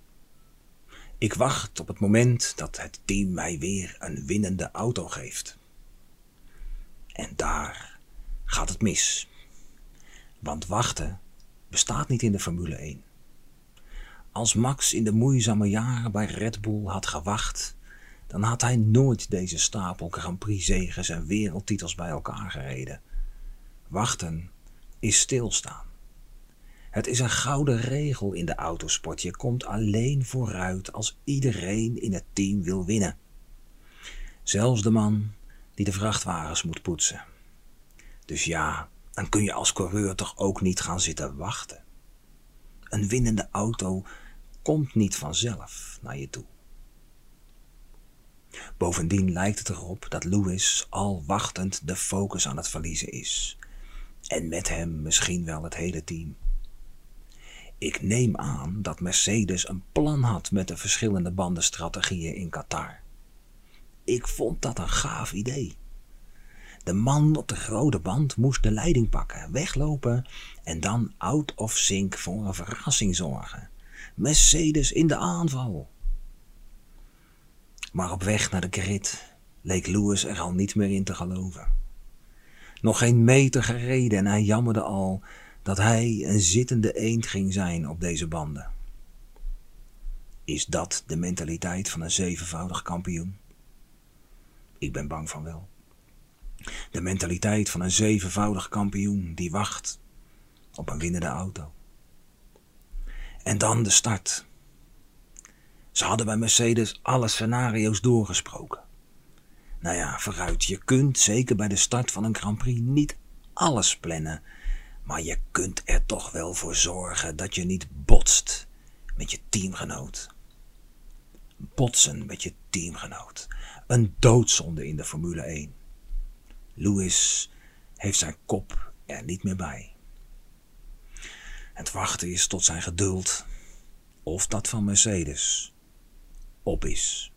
S6: Ik wacht op het moment dat het team mij weer een winnende auto geeft. En daar gaat het mis. Want wachten bestaat niet in de Formule 1. Als Max in de moeizame jaren bij Red Bull had gewacht dan had hij nooit deze stapel Grand Prix zegens en wereldtitels bij elkaar gereden. Wachten is stilstaan. Het is een gouden regel in de autosport. Je komt alleen vooruit als iedereen in het team wil winnen. Zelfs de man die de vrachtwagens moet poetsen. Dus ja, dan kun je als coureur toch ook niet gaan zitten wachten. Een winnende auto komt niet vanzelf naar je toe. Bovendien lijkt het erop dat Lewis al wachtend de focus aan het verliezen is. En met hem misschien wel het hele team. Ik neem aan dat Mercedes een plan had met de verschillende bandenstrategieën in Qatar. Ik vond dat een gaaf idee. De man op de rode band moest de leiding pakken, weglopen en dan out of sync voor een verrassing zorgen. Mercedes in de aanval. Maar op weg naar de grid leek Lewis er al niet meer in te geloven. Nog geen meter gereden en hij jammerde al dat hij een zittende eend ging zijn op deze banden. Is dat de mentaliteit van een zevenvoudig kampioen? Ik ben bang van wel. De mentaliteit van een zevenvoudig kampioen die wacht op een winnende auto. En dan de start. Ze hadden bij Mercedes alle scenario's doorgesproken. Nou ja, vooruit, je kunt zeker bij de start van een Grand Prix niet alles plannen, maar je kunt er toch wel voor zorgen dat je niet botst met je teamgenoot. Botsen met je teamgenoot. Een doodzonde in de Formule 1. Lewis heeft zijn kop er niet meer bij. Het wachten is tot zijn geduld, of dat van Mercedes, Opis.